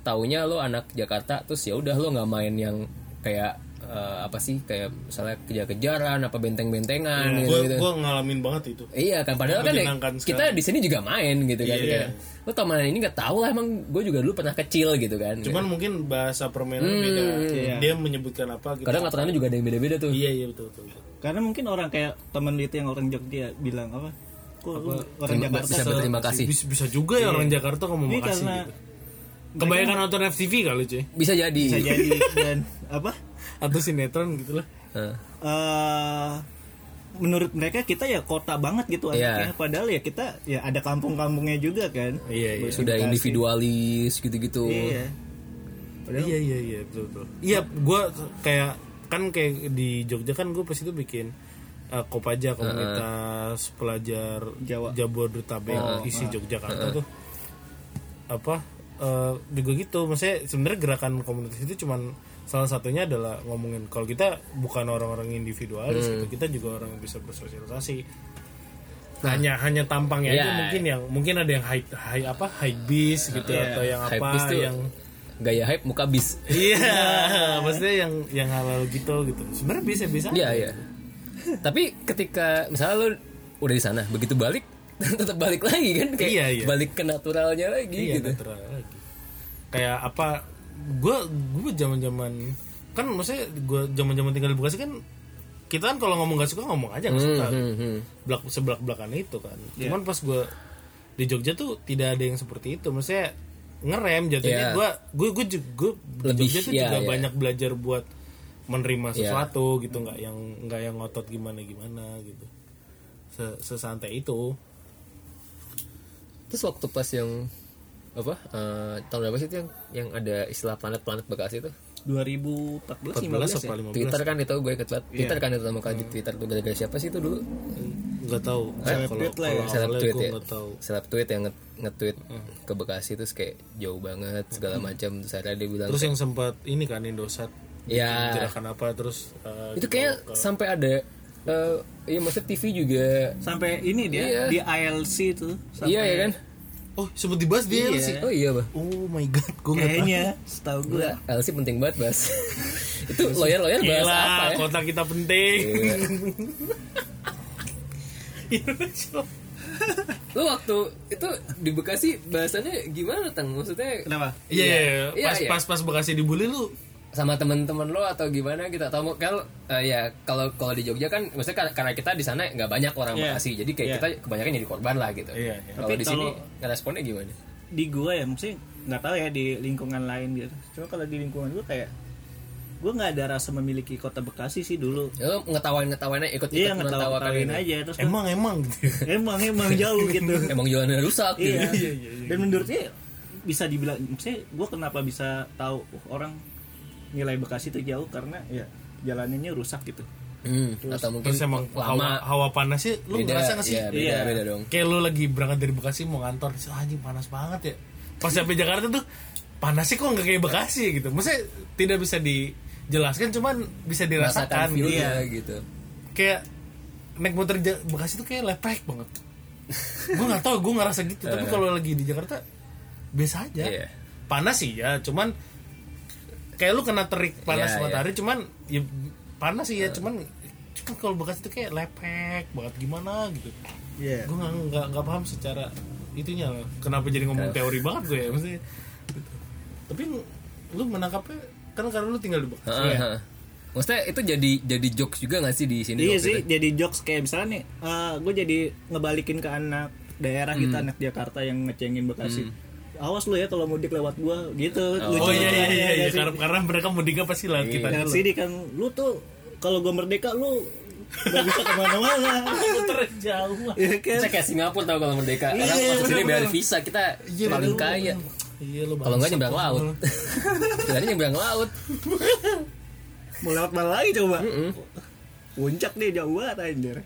taunya lo anak Jakarta, terus ya udah lo nggak main yang kayak eh, apa sih kayak misalnya kejar-kejaran apa benteng-bentengan gitu, gue gitu. gue ngalamin banget itu Iya kan padahal kan ya, kita di sini juga main gitu kan. Iya. Kayak, Lo tau mana ini nggak tahu lah emang gue juga dulu pernah kecil gitu kan. cuman mungkin bahasa permainan beda dia menyebutkan apa gitu kadang aturannya juga ada yang beda-beda tuh. iya iya betul betul, betul. Karena mungkin orang kayak temen itu yang orang Jogja bilang apa? Kok orang Terima- Jakarta bisa berterima kasih. bisa, bisa juga ya orang Jakarta ngomong Ini makasih karena gitu kebanyakan nonton FTV kali cuy Bisa jadi. bisa jadi dan apa? atau sinetron gitu lah. Heeh. eh menurut mereka kita ya kota banget gitu Iya. anaknya. Padahal ya kita ya ada kampung-kampungnya juga kan. Iya iya. Sudah individualis gitu-gitu. iya. Iya iya iya. Betul betul. Iya gue kayak kan kayak di Jogja kan gue pas itu bikin uh, Kopaja komunitas pelajar Jawa. Jabodetabek isi Yogyakarta tuh. Apa uh, juga gitu. Maksudnya sebenarnya gerakan komunitas itu cuman salah satunya adalah ngomongin kalau kita bukan orang-orang individualis gitu kita juga orang yang bisa bersosialisasi hanya hanya tampangnya aja Iya. mungkin yang mungkin ada yang high, high apa high bis gitu atau yang Hype apa yang gaya hype muka bis. Iya, maksudnya yang yang halal gitu gitu. Sebenarnya bisa bisa. Iya iya. Tapi ketika misalnya lo udah di sana, begitu balik tetap balik lagi kan kayak Iya, iya. balik ke naturalnya lagi Iya, gitu. natural lagi. Kayak apa? Gue gue zaman zaman kan maksudnya gue zaman zaman tinggal di Bekasi kan kita kan kalau ngomong gak suka ngomong aja gak suka Hmm, hmm. belak sebelak belakan itu kan Iya. cuman pas gue di Jogja tuh tidak ada yang seperti itu maksudnya ngerem jatuhnya gue gue gue ju- gue di Lebih, Jogja tuh iya, juga iya. banyak belajar buat menerima Iya. sesuatu gitu nggak yang nggak yang ngotot gimana gimana gitu Se- sesantai itu Terus waktu pas yang apa eh, tahun berapa sih itu yang yang ada istilah planet-planet Bekasi itu? 2014 14 15 ya apa 15 Twitter kan itu gue ikut banget. Iya. Twitter kan itu sama kali di Twitter tuh gara-gara siapa sih itu dulu? nggak tahu Seleb kalau tweet lah ya. Seleb tweet ya. Seleb tweet yang nge- nge-tweet ke Bekasi terus kayak jauh banget segala macam terus akhirnya dia bilang terus yang sempat ini kan Indosat ya gerakan apa terus eh, itu kayak sampai ada eh iya maksudnya TV juga sampai ini dia Iya. di ILC tuh sampai- iya ya kan oh sempat dibahas dia Iya. sih oh iya bah oh my god gue kayaknya setahu gue LC penting banget bahas itu lawyer lawyer bahas Gila, apa ya kota kita penting. Iya. Lu waktu itu di Bekasi bahasannya gimana tang maksudnya kenapa Iya, iya, iya. Iya, pas iya. pas pas Bekasi dibully lu. Sama teman-teman lo atau gimana gitu atau mau- kalau eh, ya kalau kalau di Jogja kan maksudnya kar- karena kita di sana nggak banyak orang Iya. Bekasi jadi kayak Iya. kita kebanyakan jadi korban lah gitu Iya, iya. kalau Tapi di sini responnya gimana di gua ya mesti nggak tahu ya di lingkungan lain gitu cuma kalau di lingkungan gua kayak gua nggak ada rasa memiliki kota Bekasi sih dulu ya, lo ngetawain ngetawainnya ikut ikut iya ngetawain aja terus gua, Emang emang gitu. emang emang jauh gitu emang jualannya rusak gitu iya. dan menurutnya bisa dibilang maksudnya gua kenapa bisa tahu uh, orang nilai Bekasi itu jauh karena ya jalanannya rusak gitu Hmm, atau mungkin Terus emang hawa, lama hawa panas sih lu beda ngerasa gak sih? iya, beda Iya. beda dong Kayak lu lagi berangkat dari Bekasi mau ngantor, terus "Ah, anjing panas banget ya. Pas sampai Jakarta tuh panasnya kok nggak kayak Bekasi gitu. Maksudnya tidak bisa dijelaskan, cuman bisa rasakan dirasakan gitu. feel-nya gitu Kayak naik motor Bekasi tuh kayak lepek banget. gue nggak tahu, gue ngerasa gitu. Tapi kalau lagi di Jakarta biasa aja. Iya. Panas sih ya, cuman kayak lu kena terik panas Iya, matahari, cuman ya panas sih ya, cuman cuman kalau Bekasi tuh kayak lepek banget gimana gitu iya gue nggak nggak nggak paham secara itunya loh. kenapa jadi ngomong teori banget gue ya maksudnya gitu. tapi lu menangkapnya kan karena lu tinggal di Bekasi Heeh, ya heeh. maksudnya itu jadi jadi jokes juga gak sih di sini iya sih itu? jadi jokes kayak misalnya nih gue jadi ngebalikin ke anak daerah kita Hmm. anak Jakarta yang ngecengin Bekasi awas lu ya kalau mudik lewat gua gitu. Oh iya iya iya, iya. sih? karena, karena mereka mudiknya pasti lah kita Dan dulu sini kan lu tuh kalau gua merdeka lu gak bisa ke mana-mana. Muter jauh ya kan? Saya kayak Singapura tau kalau merdeka. Iya, Orang masuk sini bayar visa Kita paling bener. kaya. Iya lu Kalau nggak nyebrang laut. Kita nyebrang laut. Mau lewat mana lagi coba? Puncak deh jauh banget anjir.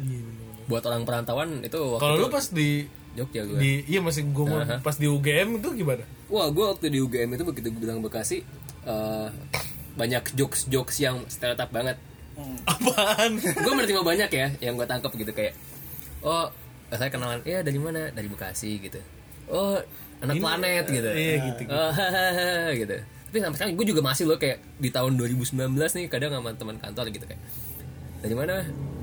Iya. Buat orang perantauan itu waktu kalau lu pas di Jogja gue di iya masih gue mau Aha. pas di UGM itu gimana? Wah gue waktu di UGM itu begitu gue bilang Bekasi eh, Banyak jokes-jokes yang stereotip banget. Apaan? Gue menerima banyak ya Yang gue tangkap gitu kayak Oh saya kenalan Ya dari mana? Dari Bekasi gitu. Oh anak planet gitu. iya gitu, gitu. Oh, gitu. Tapi sampai sekarang gue juga masih loh kayak di tahun 2019 nih kadang sama teman kantor gitu kayak dari mana?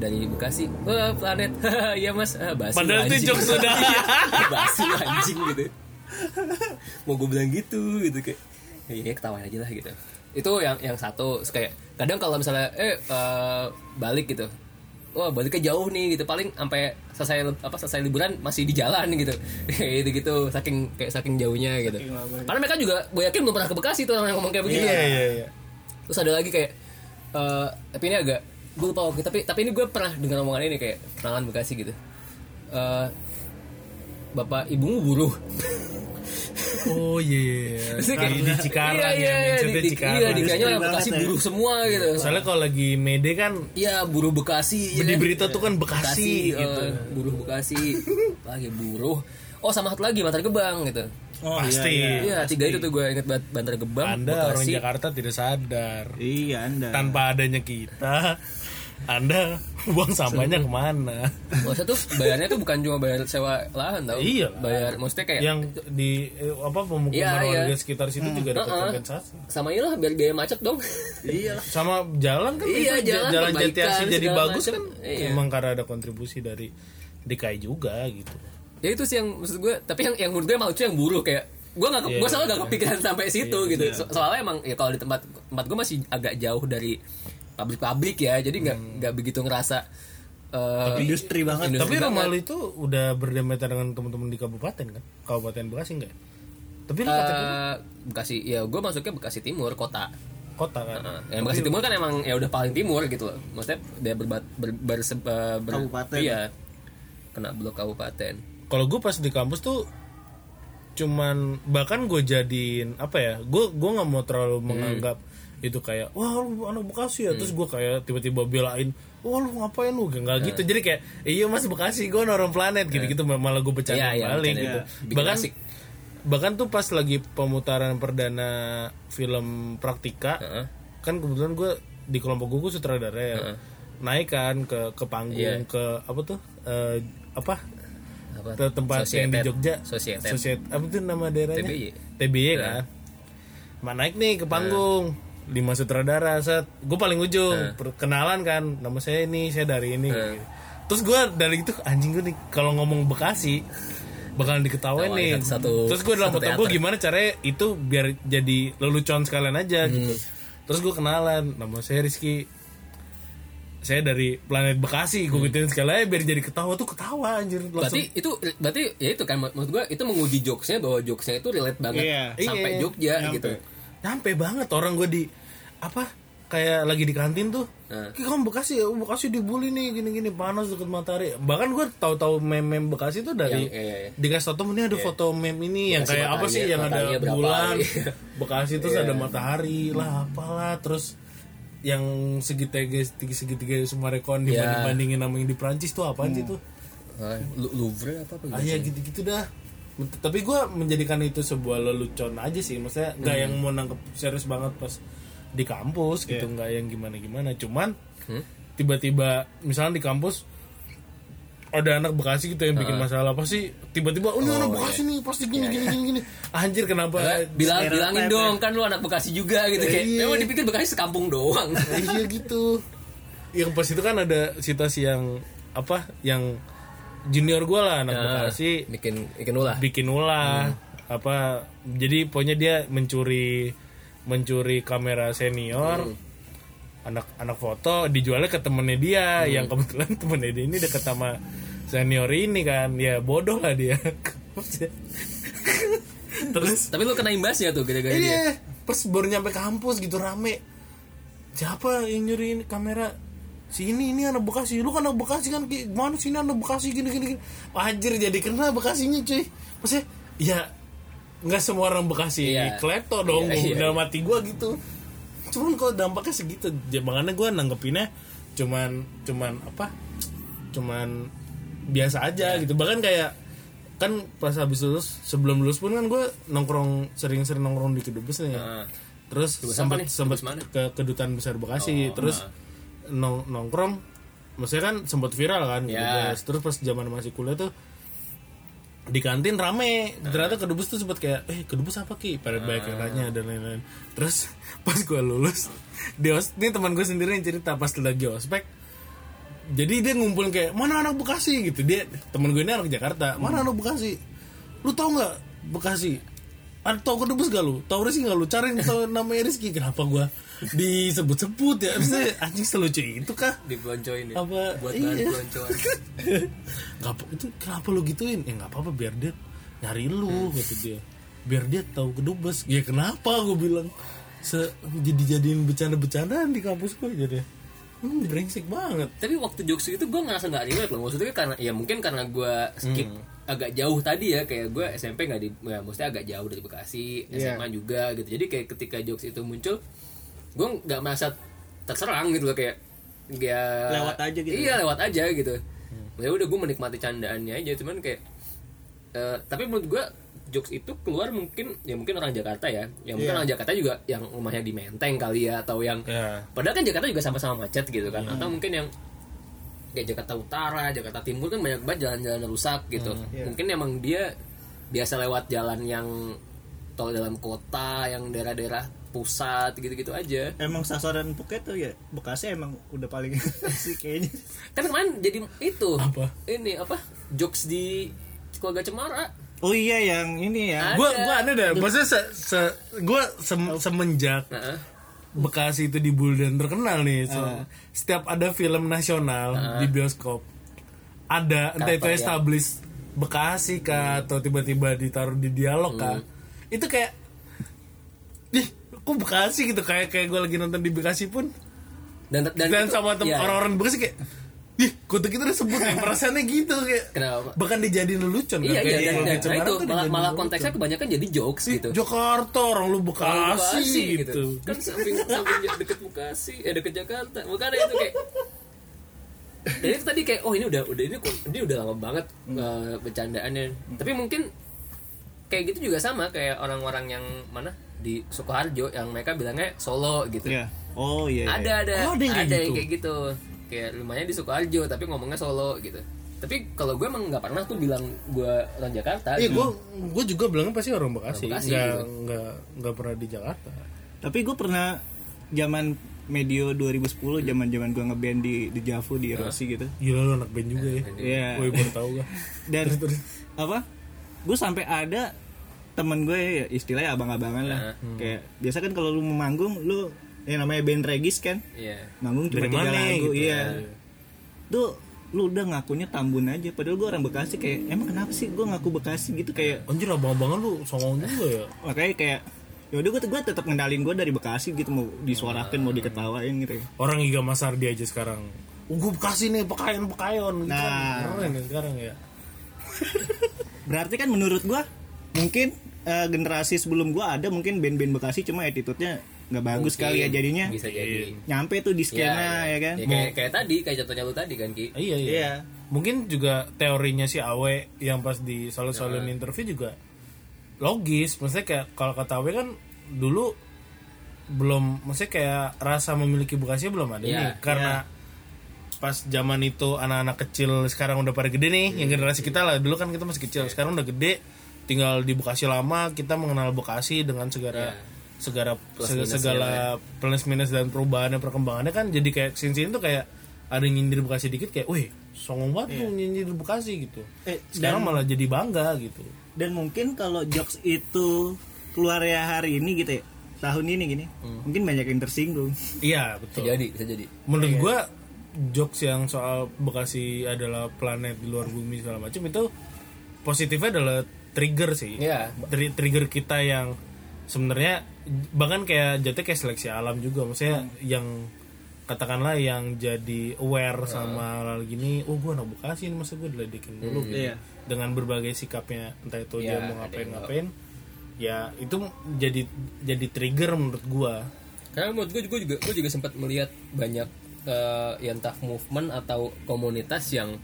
Dari Bekasi. Wah planet. Iya mas. Ah, basi Padahal itu jokes sudah. Iya, basi anjing gitu. Mau gue bilang gitu gitu kayak. Ya ketawain aja lah gitu. Itu yang yang satu. Kayak kadang kalau misalnya eh eh, balik gitu. Wah baliknya jauh nih gitu. Paling sampai selesai apa selesai liburan masih di jalan gitu. Gitu gitu saking kayak saking jauhnya gitu. Saking lama. karena mereka juga gue yakin belum pernah ke Bekasi tuh orang yang ngomong kayak begitu iya iya iya. Terus ada lagi kayak eh tapi ini agak gue lupa waktu tapi tapi ini gue pernah dengar omongan ini kayak kenalan Bekasi gitu. Eh bapak ibumu buruh. Oh iya Terus di, di Cikarang iya, ya iya, di, di, Cikarang. iya, dikiranya orang Banget Bekasi ya. buruh semua gitu. Soalnya kalau lagi Mede kan Iya buruh Bekasi ya di berita tuh kan Bekasi, gitu eh, buruh Bekasi. Lagi buruh. Oh sama satu lagi Bantar Gebang gitu. Oh Pasti. iya, iya. iya tiga itu tuh gue inget banget Bantar Gebang Anda orang Bekasi Jakarta tidak sadar. Iya anda. Tanpa adanya kita Anda buang sampahnya ke mana maksudnya tuh bayarnya tuh bukan cuma bayar sewa lahan tau Iya. bayar maksudnya kayak yang di eh, apa pemukiman Iya, iya. warga sekitar situ juga dapat Heeh. kompensasi sama ini lah biar biaya macet dong iya sama jalan kan Iya, jalan, jalan Jatiasi jadi bagus macam. kan Iya. emang karena ada kontribusi dari DKI juga gitu ya itu sih yang maksud gue tapi yang yang menurut gue itu yang buruh kayak gue nggak Iya, gue selalu iya. gak kepikiran sampai situ gitu So- soalnya emang ya kalau di tempat tempat gue masih agak jauh dari pabrik-pabrik ya jadi nggak nggak begitu ngerasa eh, industri banget industri Tapi rumah lu itu udah berdempetan dengan teman-teman di kabupaten kan? Kabupaten Bekasi enggak? ya? Tapi lu kata Eh, Bekasi ya gue masuknya Bekasi Timur kota kota kan? Nah, yang Bekasi Timur kan emang ya udah paling timur gitu loh maksudnya dia berbat ber, berse- eh, ber- Kabupaten. iya kena blok kabupaten Kalau gue pas di kampus tuh cuman bahkan gue jadiin apa ya? Gue gue nggak mau terlalu menganggap itu kayak wah lu anak Bekasi ya. Terus gue kayak tiba-tiba belain wah lu ngapain lu? Nggak gitu. Jadi kayak iya mas Bekasi gue orang planet. Gitu gitu malah gue bercanda Iya, iya, balik bercanda. gitu. Bikin bahkan asik. bahkan tuh pas lagi pemutaran perdana film Praktika Heeh. kan kebetulan gue di kelompok gue gue sutradara ya. Naik kan ke ke panggung Iya. ke apa tuh eh, apa? Apa? Tempat yang di. Jogja. Societet. Societ- apa tuh nama daerahnya? TBY. TBY kan. Mak naik nih ke panggung lima sutradara set gue paling ujung perkenalan kan nama saya ini saya dari ini. Terus gue dari itu anjing gue nih kalau ngomong Bekasi bakalan diketawain Tawain nih. satu- terus gue dalam otak gue gimana caranya itu biar jadi lelucon sekalian aja gitu. Terus gue kenalan nama saya Rizky. Saya dari planet Bekasi gue gituin sekali aja biar jadi ketawa tuh ketawa anjir langsung. Berarti itu berarti ya itu kan menurut gue itu menguji jokesnya bahwa jokesnya itu relate banget Iya. sampai Iya. Jogja gitu nyampe banget orang gue di apa kayak lagi di kantin tuh. Kayak kamu Bekasi ya? Bekasi dibully nih gini-gini panas deket matahari. Bahkan gue tahu-tahu meme-meme Bekasi tuh dari Yang- iya, iya. dikasih tau ini ada foto meme ini yang Dikasih kayak apa sih yang ada bulan. iya. Bekasi terus ada matahari lah apalah. Terus yang segitiga segitiga semua rekon Iya. dibanding bandingin sama yang di Prancis tuh apaan sih tuh? Louvre apa apa ah ya gitu-gitu dah tapi gue menjadikan itu sebuah lelucon aja sih. Maksudnya nggak yang mau nangkep serius banget pas di kampus gitu. Nggak yang gimana gimana cuman tiba-tiba misalnya di kampus ada anak Bekasi gitu yang bikin masalah. Pasti tiba-tiba oh ini anak Bekasi nih pasti gini gini gini gini. Anjir kenapa? Bilang stereotype bilangin ya. dong kan lu anak Bekasi juga gitu. Kayak Iya. memang dipikir Bekasi sekampung doang. Iya gitu. Yang pas itu kan ada situasi yang apa yang junior gue lah anak Bekasi. bikin bikin ulah. Bikin ulah. Apa jadi pokoknya dia mencuri mencuri kamera senior. Anak anak foto dijualnya ke temennya dia. Yang kebetulan temennya dia ini deket sama senior ini kan. Ya bodoh lah dia. Terus? Tapi lu kena imbasnya tuh gara-gara dia? Iya pas baru nyampe kampus gitu rame. Siapa yang nyuri kamera si ini ini anak bekasi. Lu kan anak bekasi kan Ki. mana sini anak bekasi? Gini gini gini. Anjir jadi kena bekasinya cuy. Maksudnya ya nggak semua orang bekasi Iya. klepto dong Iya, iya, dalam hati gue gitu. Cuman kalau dampaknya segitu ya makanya gue nanggepinnya cuman cuman apa? Cuman biasa aja Iya. gitu. Bahkan kayak kan pas habis lulus sebelum lulus pun kan gue nongkrong sering-sering nongkrong di kedubes nih. Ah. terus sempat sempat ke kedutaan besar Bekasi. Oh, terus ah. Nong nongkrong maksudnya kan sempat viral kan Ya. kedubes terus pas zaman masih kuliah tuh di kantin rame. Ah. ternyata kedubes tuh sempat kayak eh kedubes apa ki? Pada banyak yang Ah. nanya dan lain-lain. Terus pas gue lulus di os ini teman gue sendiri yang cerita pas lagi ospek jadi dia ngumpulin kayak mana anak Bekasi? Gitu. Dia temen gue ini anak Jakarta mana anak Bekasi? Lu tau nggak Bekasi? Ada tau kedubes gak lu? Tau Rizky gak lu? Cari tau namanya Rizky. Kenapa gue disebut-sebut ya. Maksudnya anjing selucu itu kah? Dibeloncoin ya? Apa? buat bahan Iya. peloncoan. Nggak apa itu kenapa lu gituin? Ya nggak apa-apa biar dia nyari lu gitu dia. Biar dia tahu kedubes. Ya kenapa gue bilang se jadi jadiin bercanda-bercandaan di kampus gue jadi? Hmm, brengsek banget. Tapi waktu jokes itu gue ngerasa nggak relate loh. Maksudnya karena ya mungkin karena gue skip agak jauh tadi ya. Kayak gue SMP nggak di ya maksudnya agak jauh dari Bekasi Iya. SMA juga gitu. Jadi kayak ketika jokes itu muncul gue nggak merasa terserang gitu loh kayak ya Lewat aja gitu. iya lewat aja gitu. Ya udah gue menikmati candaannya aja cuman kayak eh, tapi menurut gue jokes itu keluar mungkin ya mungkin orang Jakarta ya. Yang mungkin Iya. orang Jakarta juga yang rumahnya di Menteng kali ya atau yang ya Padahal kan Jakarta juga sama-sama macet gitu kan. Atau mungkin yang Kayak Jakarta Utara, Jakarta Timur kan banyak banget jalan-jalan rusak gitu. Iya. Mungkin emang dia biasa lewat jalan yang Tol dalam kota, yang daerah-daerah pusat gitu-gitu aja Emang sasaran Phuket tuh ya Bekasi emang udah paling sih kayaknya. Kan kemarin jadi itu Apa? Ini apa Jokes di keluarga Cemara Oh iya yang ini ya. Ada. gue gue aneh deh maksudnya se, se gue sem- semenjak Nah, Bekasi itu dibully dan terkenal nih. So, Setiap ada film nasional di bioskop ada entah itu Cover, ya. establish Bekasi kah atau tiba-tiba ditaruh di dialog kah. Itu kayak ih, kok Bekasi gitu? Kayak kayak gue lagi nonton di Bekasi pun. Dan dan, dan, itu- sama tem iya. orang-orang Bekasi kayak Ih, kutu kita udah sebut ya, perasaannya gitu kayak. Kenapa? bahkan dijadiin lelucon iya kan? iya dan- Cemara nah itu malah, malah konteksnya kebanyakan jadi jokes gitu. Jakarta orang lu Bekasi, Kalau Bekasi gitu. kan samping samping deket Bekasi eh deket Jakarta. Bukan itu kayak dan itu tadi kayak oh ini udah udah ini ini udah lama banget uh, bercandaannya. Tapi mungkin kayak gitu juga sama kayak orang-orang yang mana di Sukoharjo yang mereka bilangnya Solo gitu Iya. Oh iya. iya. ada ada Oh, ada yang kayak gitu? kayak gitu kayak lumayan di Sukoharjo tapi ngomongnya Solo gitu tapi kalau gue emang nggak pernah tuh bilang gue orang Jakarta Iya, gue gue juga bilangnya pasti orang Bekasi, Orang Bekasi, nggak gitu. nggak nggak pernah di Jakarta. Tapi gue pernah zaman medio 2010 zaman zaman gue ngeband di di Javu di Rossi gitu. Gila lu anak band juga ya. Iya. Gue baru tahu gak. Dan apa? Gue sampai ada temen gue ya istilahnya abang-abangan lah. Kayak biasa kan kalau lu mau manggung lu yang namanya band regis kan iya manggung cuma tiga lagu gitu? iya tuh lu udah ngakunya Tambun aja padahal gue orang Bekasi kayak emang kenapa sih gue ngaku Bekasi gitu kayak Anjir abang-abangan lu songong juga ya. makanya kayak ya udah gue gue tetap ngendalin gue dari Bekasi gitu mau disuarakan mau diketawain gitu ya. Orang Iga Masardi aja sekarang. Oh, gue Bekasi nih, pekayon pekayon. Gitu Nah. kan. keren ya sekarang ya. berarti kan menurut gue mungkin eh, generasi sebelum gue ada mungkin band-band Bekasi cuma attitude-nya nggak bagus Mungkin. kali ya jadinya. bisa jadi. Nyampe tuh di skena ya, kan? Ya, kayak, kayak tadi kayak contohnya lu tadi kan Ki. Iya, iya. Iya. Mungkin juga teorinya si Awe yang pas di salah-salah interview juga logis. Maksudnya kayak kalau kata Awe kan dulu belum maksudnya kayak rasa memiliki Bekasi belum ada Iya, nih. Karena pas zaman itu anak-anak kecil sekarang udah pada gede nih yang generasi kita lah. Dulu kan kita masih kecil sekarang udah gede tinggal di Bekasi lama kita mengenal Bekasi dengan segala segala se- segala plus minus dan perubahannya perkembangannya kan jadi kayak sin sin tuh kayak ada yang nyindir Bekasi dikit kayak wih songong banget tuh nyindir Bekasi gitu. Eh, sekarang malah jadi bangga gitu. Dan mungkin kalau jokes itu keluar ya hari ini gitu ya tahun ini gini mungkin banyak yang tersinggung. Iya bisa betul jadi bisa jadi. Menurut gua jokes yang soal Bekasi adalah planet di luar bumi segala macam itu positifnya adalah trigger sih. Iya. Tri- trigger kita yang sebenarnya bahkan kayak jatuh kayak seleksi alam juga. Maksudnya yang katakanlah yang jadi aware sama hal gini oh gua anak Bekasi ini masa gue diledekin dulu gitu. Iya. dengan berbagai sikapnya entah itu dia Iya, mau ngapain ngapain. Ya itu jadi jadi trigger menurut gua. Karena menurut gue juga juga gue juga sempat melihat banyak eh, ya entah movement atau komunitas yang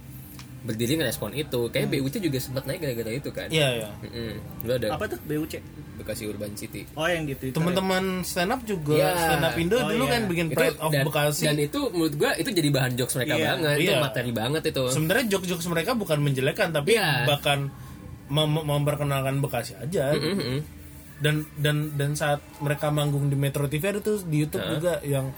berdiri ngerespon itu kayak BUC juga sempat naik gara-gara itu kan iya ya Mm-mm. Dulu ada apa tuh BUC Bekasi Urban City oh yang gitu itu teman-teman stand up juga Iya. stand up Indo Oh, dulu iya. kan bikin itu Pride of dan, Bekasi dan itu menurut gue itu jadi bahan jokes mereka Iya, banget itu iya. materi banget itu sebenarnya jokes-jokes mereka bukan menjelekan tapi Iya. bahkan mem- memperkenalkan Bekasi aja gitu. Mm-mm. dan dan dan saat mereka manggung di Metro TV ada tuh di YouTube juga yang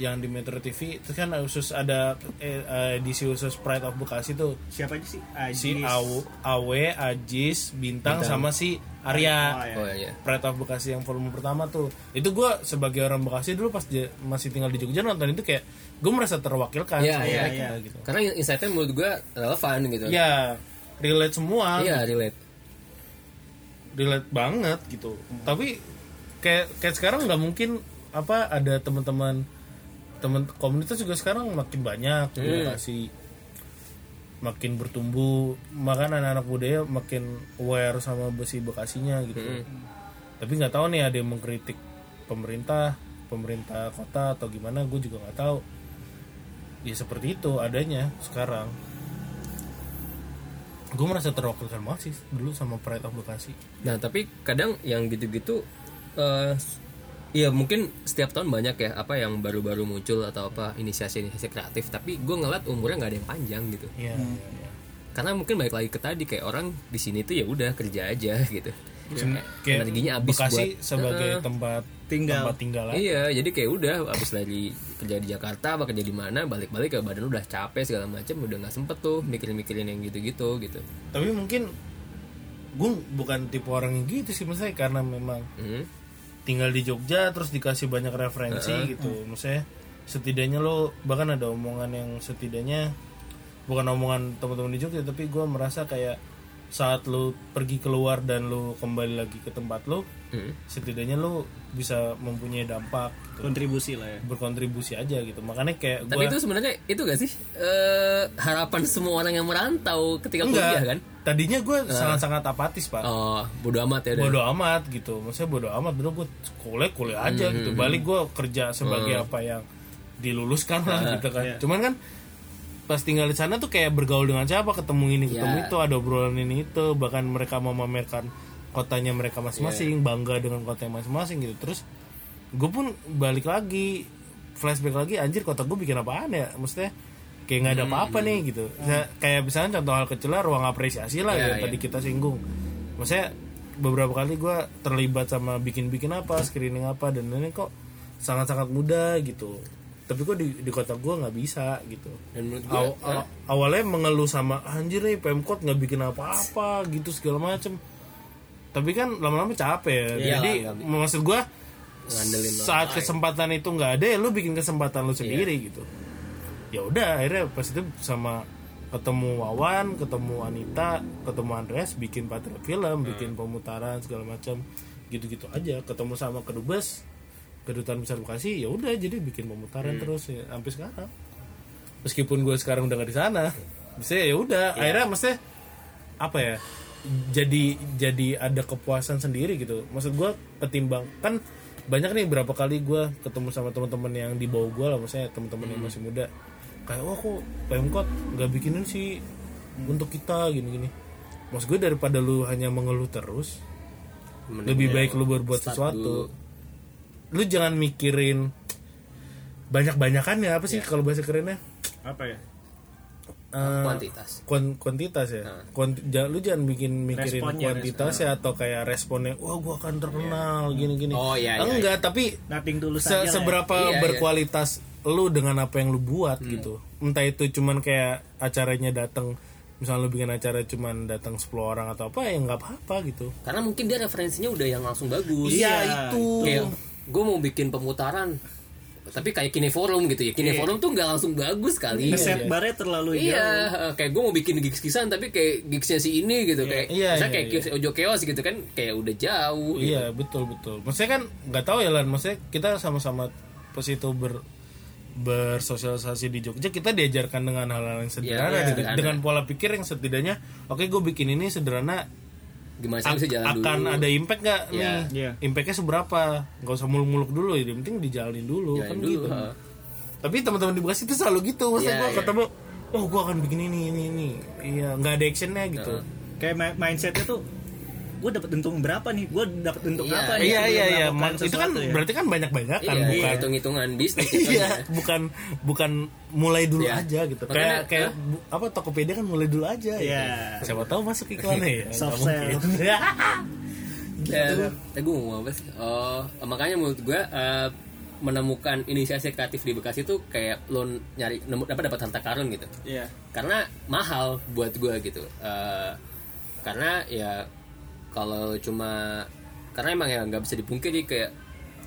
yang di Metro TV itu kan khusus ada eh, eh, edisi khusus Pride of Bekasi tuh. Siapa aja sih? Si Ajis. Aw, Awe, Ajis, Bintang, sama si Arya. Oh, iya. oh iya. Pride of Bekasi yang volume pertama tuh. Itu gue sebagai orang Bekasi dulu pas masih tinggal di Jogja nonton itu kayak gue merasa terwakilkan sama iya, mereka iya. gitu. Karena insightnya menurut gue relevan gitu. Ya relate semua. Iya relate. Relate banget gitu. Tapi kayak kayak sekarang nggak mungkin apa ada teman-teman teman komunitas juga sekarang makin banyak di Bekasi makin bertumbuh. Makan anak-anak budaya makin aware sama besi bekasinya gitu. Tapi nggak tahu nih ada yang mengkritik pemerintah pemerintah kota atau gimana gue juga nggak tahu. Ya seperti itu adanya sekarang. Gue merasa terwakilkan banget sih dulu sama Pride of Bekasi. Nah tapi kadang yang gitu-gitu eh ya mungkin setiap tahun banyak ya apa yang baru-baru muncul atau apa inisiasi-inisiasi kreatif tapi gue ngeliat umurnya nggak ada yang panjang gitu Iya, iya, iya. karena mungkin balik lagi ke tadi kayak orang di sini tuh ya udah kerja aja gitu Sen- kayak energinya habis Bekasi buat- sebagai Heeh. tempat Tinggal. tempat tinggal aja. iya jadi kayak udah abis dari kerja di Jakarta apa kerja di mana balik-balik ke badan udah capek segala macam udah nggak sempet tuh mikirin-mikirin yang gitu-gitu gitu tapi mungkin gue bukan tipe orang yang gitu sih maksudnya karena memang Hmm. Tinggal di Jogja terus dikasih banyak referensi gitu. Maksudnya setidaknya lo bahkan ada omongan yang setidaknya bukan omongan teman-teman di Jogja tapi gue merasa kayak saat lo pergi keluar dan lo kembali lagi ke tempat lo Hmm. setidaknya lo bisa mempunyai dampak gitu. kontribusi lah ya. Berkontribusi aja gitu. Makanya kayak Tapi gue itu sebenarnya itu gak sih? Eh, harapan semua orang yang merantau ketika enggak. kuliah kan? tadinya gue sangat-sangat apatis pak. Oh, bodo amat ya. Dan. bodo amat gitu. Maksudnya bodo amat bener gue kuliah kuliah aja gitu. balik gue kerja sebagai apa yang diluluskan lah gitu kan. Cuman kan pas tinggal di sana tuh kayak bergaul dengan siapa ketemu ini ketemu Ya. itu ada obrolan ini itu. Bahkan mereka mau memamerkan kotanya mereka masing-masing bangga dengan kotanya masing-masing gitu. Terus gue pun balik lagi flashback lagi anjir kota gue bikin apaan ya? Maksudnya kayak nggak ada apa-apa nih gitu. Saya- kayak misalnya contoh hal kecil lah ruang apresiasi lah Ya, yang ya. tadi kita singgung. Maksudnya beberapa kali gue terlibat sama bikin-bikin apa screening apa dan ini kok sangat-sangat mudah gitu tapi kok di, di kota gue nggak bisa gitu. Dan menurut gue Aw- aw- awalnya mengeluh sama anjir nih pemkot nggak bikin apa-apa gitu segala macem. Tapi kan lama-lama capek ya. Iya jadi lah, nggak maksud gue ngandelin saat lain. kesempatan itu nggak ada ya lu bikin kesempatan lu sendiri Iya. gitu. Ya udah akhirnya pas itu sama ketemu Wawan ketemu Anita ketemu Andreas bikin patria Hmm. film bikin pemutaran segala macam gitu-gitu aja. Ketemu sama kedubes kedutaan besar Bekasi ya udah jadi bikin pemutaran Hmm. terus ya, sampai sekarang meskipun gue sekarang udah gak di sana bisa ya udah Iya. akhirnya maksudnya apa ya jadi jadi ada kepuasan sendiri gitu maksud gue ketimbang kan banyak nih berapa kali gue ketemu sama teman-teman yang di bawah gue lah maksudnya teman-teman yang masih muda kayak wah kok pemkot nggak bikinin sih untuk kita gini-gini maksud gue daripada lu hanya mengeluh terus Mending lebih ya, baik lu berbuat sesuatu dulu. Lu jangan mikirin banyak-banyakan ya apa sih kalau bahasa kerennya? Apa ya? Eh, kuantitas. kuan- kuantitas ya? Kuanti- ja- lu jangan bikin mikirin Responnya, kuantitas ya atau kayak responnya wah gua akan terkenal gini-gini. Oh, iya, iya, enggak tapi nothing tulus se- ya. seberapa Iya, iya. berkualitas lu dengan apa yang lu buat Hmm. gitu. Entah itu cuman kayak acaranya datang misalnya lu bikin acara cuman datang 10 orang atau apa ya nggak apa-apa gitu. Karena mungkin dia referensinya udah yang langsung bagus. iya itu. Kayak gue mau bikin pemutaran tapi kayak kineforum gitu ya. Kineforum tuh nggak langsung bagus kali. Ngeset barnya terlalu jauh Iya, kayak gue mau bikin gigs kisan tapi kayak gigsnya si ini gitu kayak Iya, misalnya iya, kayak iya. kios Ojo Keos gitu kan kayak udah jauh. gitu. Iya betul betul. Maksudnya kan nggak tahu ya lan. Maksudnya kita sama-sama pas itu ber bersosialisasi di Jogja kita diajarkan dengan hal-hal yang sederhana, Iya, gitu. sederhana. dengan pola pikir yang setidaknya oke gue bikin ini sederhana Gimana sih bisa jalan akan dulu? ada impact nggak nih Iya. impactnya seberapa nggak usah muluk-muluk dulu ya yang penting dijalanin dulu Jalanin kan dulu, gitu ha. tapi teman-teman di Bekasi itu selalu gitu maksudnya Iya, gue iya. ketemu oh gue akan bikin ini ini ini iya nggak ada actionnya gitu kayak mi- mindsetnya tuh gue dapat untung berapa nih gue dapat untung Iya, apa nih iya iya iya itu kan ya. berarti kan banyak-banyak kan Iya, bukan hitung-hitungan bisnis gitu iya bukan bukan mulai dulu Iya. aja gitu Makanya, kayak kayak bu- apa Tokopedia kan mulai dulu aja Iya. gitu. siapa tahu masuk iklannya ya Soft sell. mungkin. Ya, eh, gue mau ngomong apa sih? Oh, makanya menurut gue eh, menemukan inisiasi kreatif di Bekasi tuh kayak lo nyari nemu dapat dapat harta karun gitu. iya Karena mahal buat gue gitu. Eh, karena ya kalau cuma karena emang ya nggak bisa dipungkiri kayak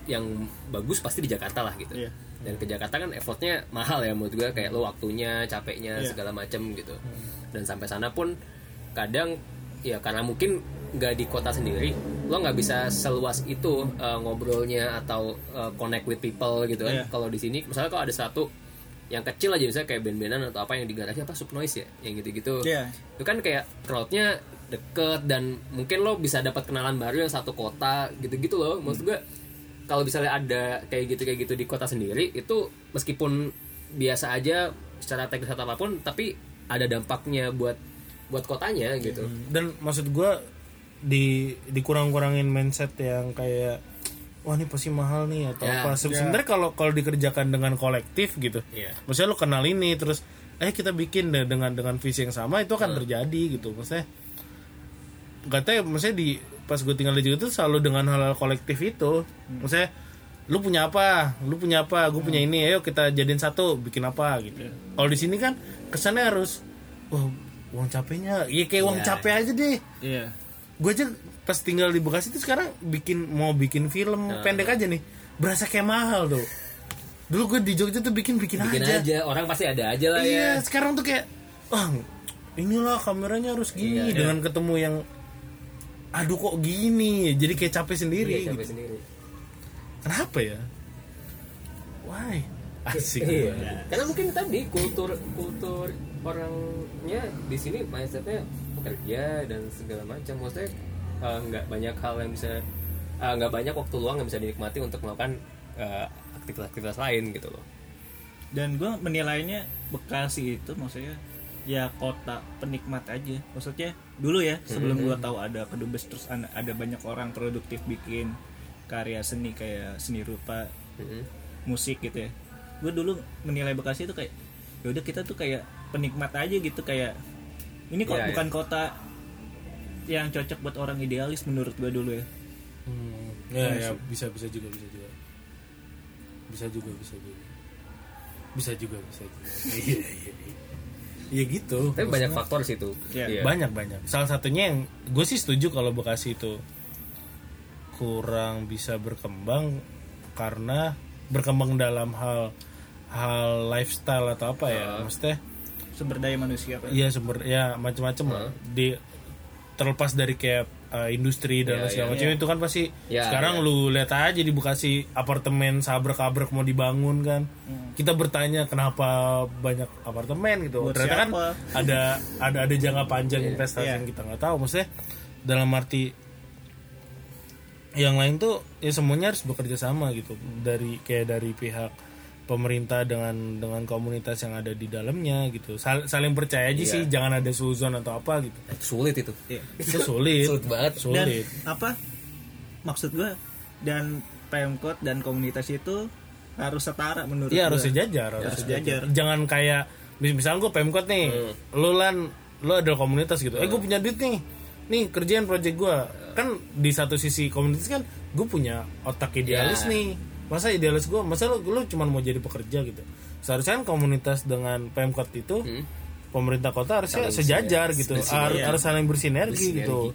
yang bagus pasti di Jakarta lah gitu. Iya. Dan ke Jakarta kan effortnya mahal ya menurut gue kayak lo waktunya, capeknya Iya. segala macem gitu. Dan sampai sana pun kadang ya karena mungkin nggak di kota sendiri lo nggak bisa seluas itu uh, ngobrolnya atau uh, connect with people gitu kan Iya. kalau di sini misalnya kalau ada satu yang kecil aja misalnya kayak band-bandan atau apa yang di garasi apa subnoise ya? Yang gitu-gitu. Iya. itu kan kayak crowdnya deket dan mungkin lo bisa dapat kenalan baru yang satu kota gitu-gitu loh. Maksud gue kalau misalnya ada kayak gitu kayak gitu di kota sendiri itu meskipun biasa aja secara teknis atau apa pun tapi ada dampaknya buat buat kotanya gitu. Dan maksud gue di dikurang-kurangin mindset yang kayak wah ini pasti mahal nih atau Ya, apa. Se- sebenarnya kalau kalau dikerjakan dengan kolektif gitu Iya. maksudnya lo kenal ini terus eh kita bikin deh dengan dengan visi yang sama itu akan terjadi gitu. Maksudnya nggak tahu ya maksudnya di pas gue tinggal di Jakarta tuh selalu dengan hal-hal kolektif itu. Maksudnya lu punya apa? Lu punya apa? Gue punya ini ayo kita jadiin satu bikin apa gitu. Kalau di sini kan kesannya harus wah uang capeknya ya kayak uang Iya. capek aja deh. Iya gue aja pas tinggal di Bekasi itu sekarang bikin mau bikin film Nah. pendek aja nih berasa kayak mahal tuh dulu gue di Jogja tuh bikin bikin, bikin aja. aja. orang pasti ada aja lah iya ya sekarang tuh kayak wah inilah kameranya harus gini Iya, dengan ketemu yang aduh kok gini jadi kayak capek sendiri Iya, gitu. capek sendiri kenapa ya why asik Iya. Karena mungkin tadi kultur kultur orangnya di sini mindsetnya bekerja dan segala macam. Maksudnya eh, nggak banyak hal yang bisa eh, nggak banyak waktu luang yang bisa dinikmati untuk melakukan eh, aktivitas-aktivitas lain gitu loh. dan gue menilainya Bekasi itu maksudnya ya kota penikmat aja maksudnya dulu ya sebelum gue tahu ada kedubes terus ada, banyak orang produktif bikin karya seni kayak seni rupa musik gitu ya gue dulu menilai Bekasi itu kayak ya udah kita tuh kayak penikmat aja gitu kayak ini kok Iya, bukan kota yang cocok buat orang idealis menurut gue dulu ya? Hmm, ya, ya bisa bisa juga bisa juga. Bisa juga bisa juga. Bisa juga bisa juga. Iya iya iya. Iya gitu Tapi banyak faktor sih itu. Iya. banyak banyak. Salah satunya yang gue sih setuju kalau Bekasi itu kurang bisa berkembang karena berkembang dalam hal hal lifestyle atau apa ya maksudnya sumber daya manusia kan Iya sumber ya macam-macam lah. Di terlepas dari kayak uh, industri dan Iya, segala iya, macam itu kan pasti Iya, sekarang iya. lu lihat aja di Bekasi apartemen sabrek-abrek mau dibangun kan. Kita bertanya kenapa banyak apartemen gitu. Buat Ternyata kan siapa? ada ada ada jangka panjang investasi Iya. yang kita nggak tahu. Maksudnya dalam arti yang lain tuh ya semuanya harus bekerja sama gitu dari kayak dari pihak pemerintah dengan dengan komunitas yang ada di dalamnya gitu. Sal- saling percaya aja sih jangan ada suzon atau apa gitu. Sulit itu. Iya. itu sulit. Sulit banget. dan sulit. apa? Maksud gue dan Pemkot dan komunitas itu harus setara menurut iya harus sejajar harus Harus sejajar. sejajar. jangan kayak mis- misalnya gue pemkot nih lu lan lu adalah komunitas gitu. Eh gue punya duit nih. Nih kerjaan project gue kan di satu sisi komunitas kan gue punya otak idealis Ya. nih masa idealis gue masa lu, lu cuma mau jadi pekerja gitu? Seharusnya kan komunitas dengan pemkot itu pemerintah kota harusnya sejajar gitu. Har- harus saling bersinergi, gitu.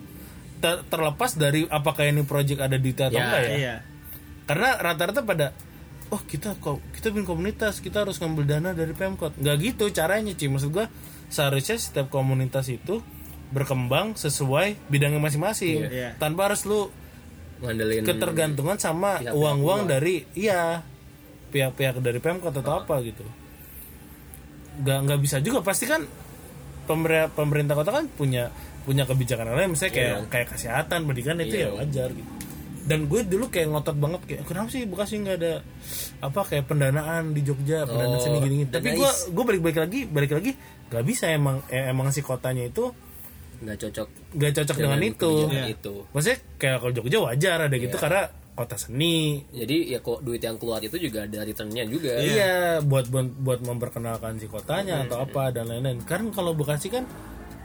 Ter- terlepas dari apakah ini project ada di atau Ya, enggak ya. iya. Karena rata-rata pada oh kita kok kita bikin komunitas kita harus ngambil dana dari pemkot. Nggak gitu caranya sih maksud gua seharusnya setiap komunitas itu berkembang sesuai bidangnya masing-masing. Iya. tanpa harus lu Ngandelin ketergantungan sama uang-uang dari iya pihak-pihak dari pemkot atau apa gitu. Nggak nggak bisa juga. Pasti kan pemerintah pemerintah kota kan punya punya kebijakan lain. Misalnya kayak kayak kesehatan pendidikan itu ya Iya. wajar gitu. Dan gue dulu kayak ngotot banget kayak kenapa sih Bekasi nggak ada apa kayak pendanaan di Jogja pendanaan Oh, seni gini dan tapi gue gue balik balik lagi balik lagi nggak bisa emang eh, emang si kotanya itu nggak cocok nggak cocok dengan, itu kebijakan Iya. itu. maksudnya kayak kalau Jogja wajar ada gitu Iya. karena kota seni Jadi ya kok duit yang keluar itu juga ada returnnya juga. Iya, buat buat buat memperkenalkan si kotanya atau apa dan lain-lain. Karena kalau Bekasi kan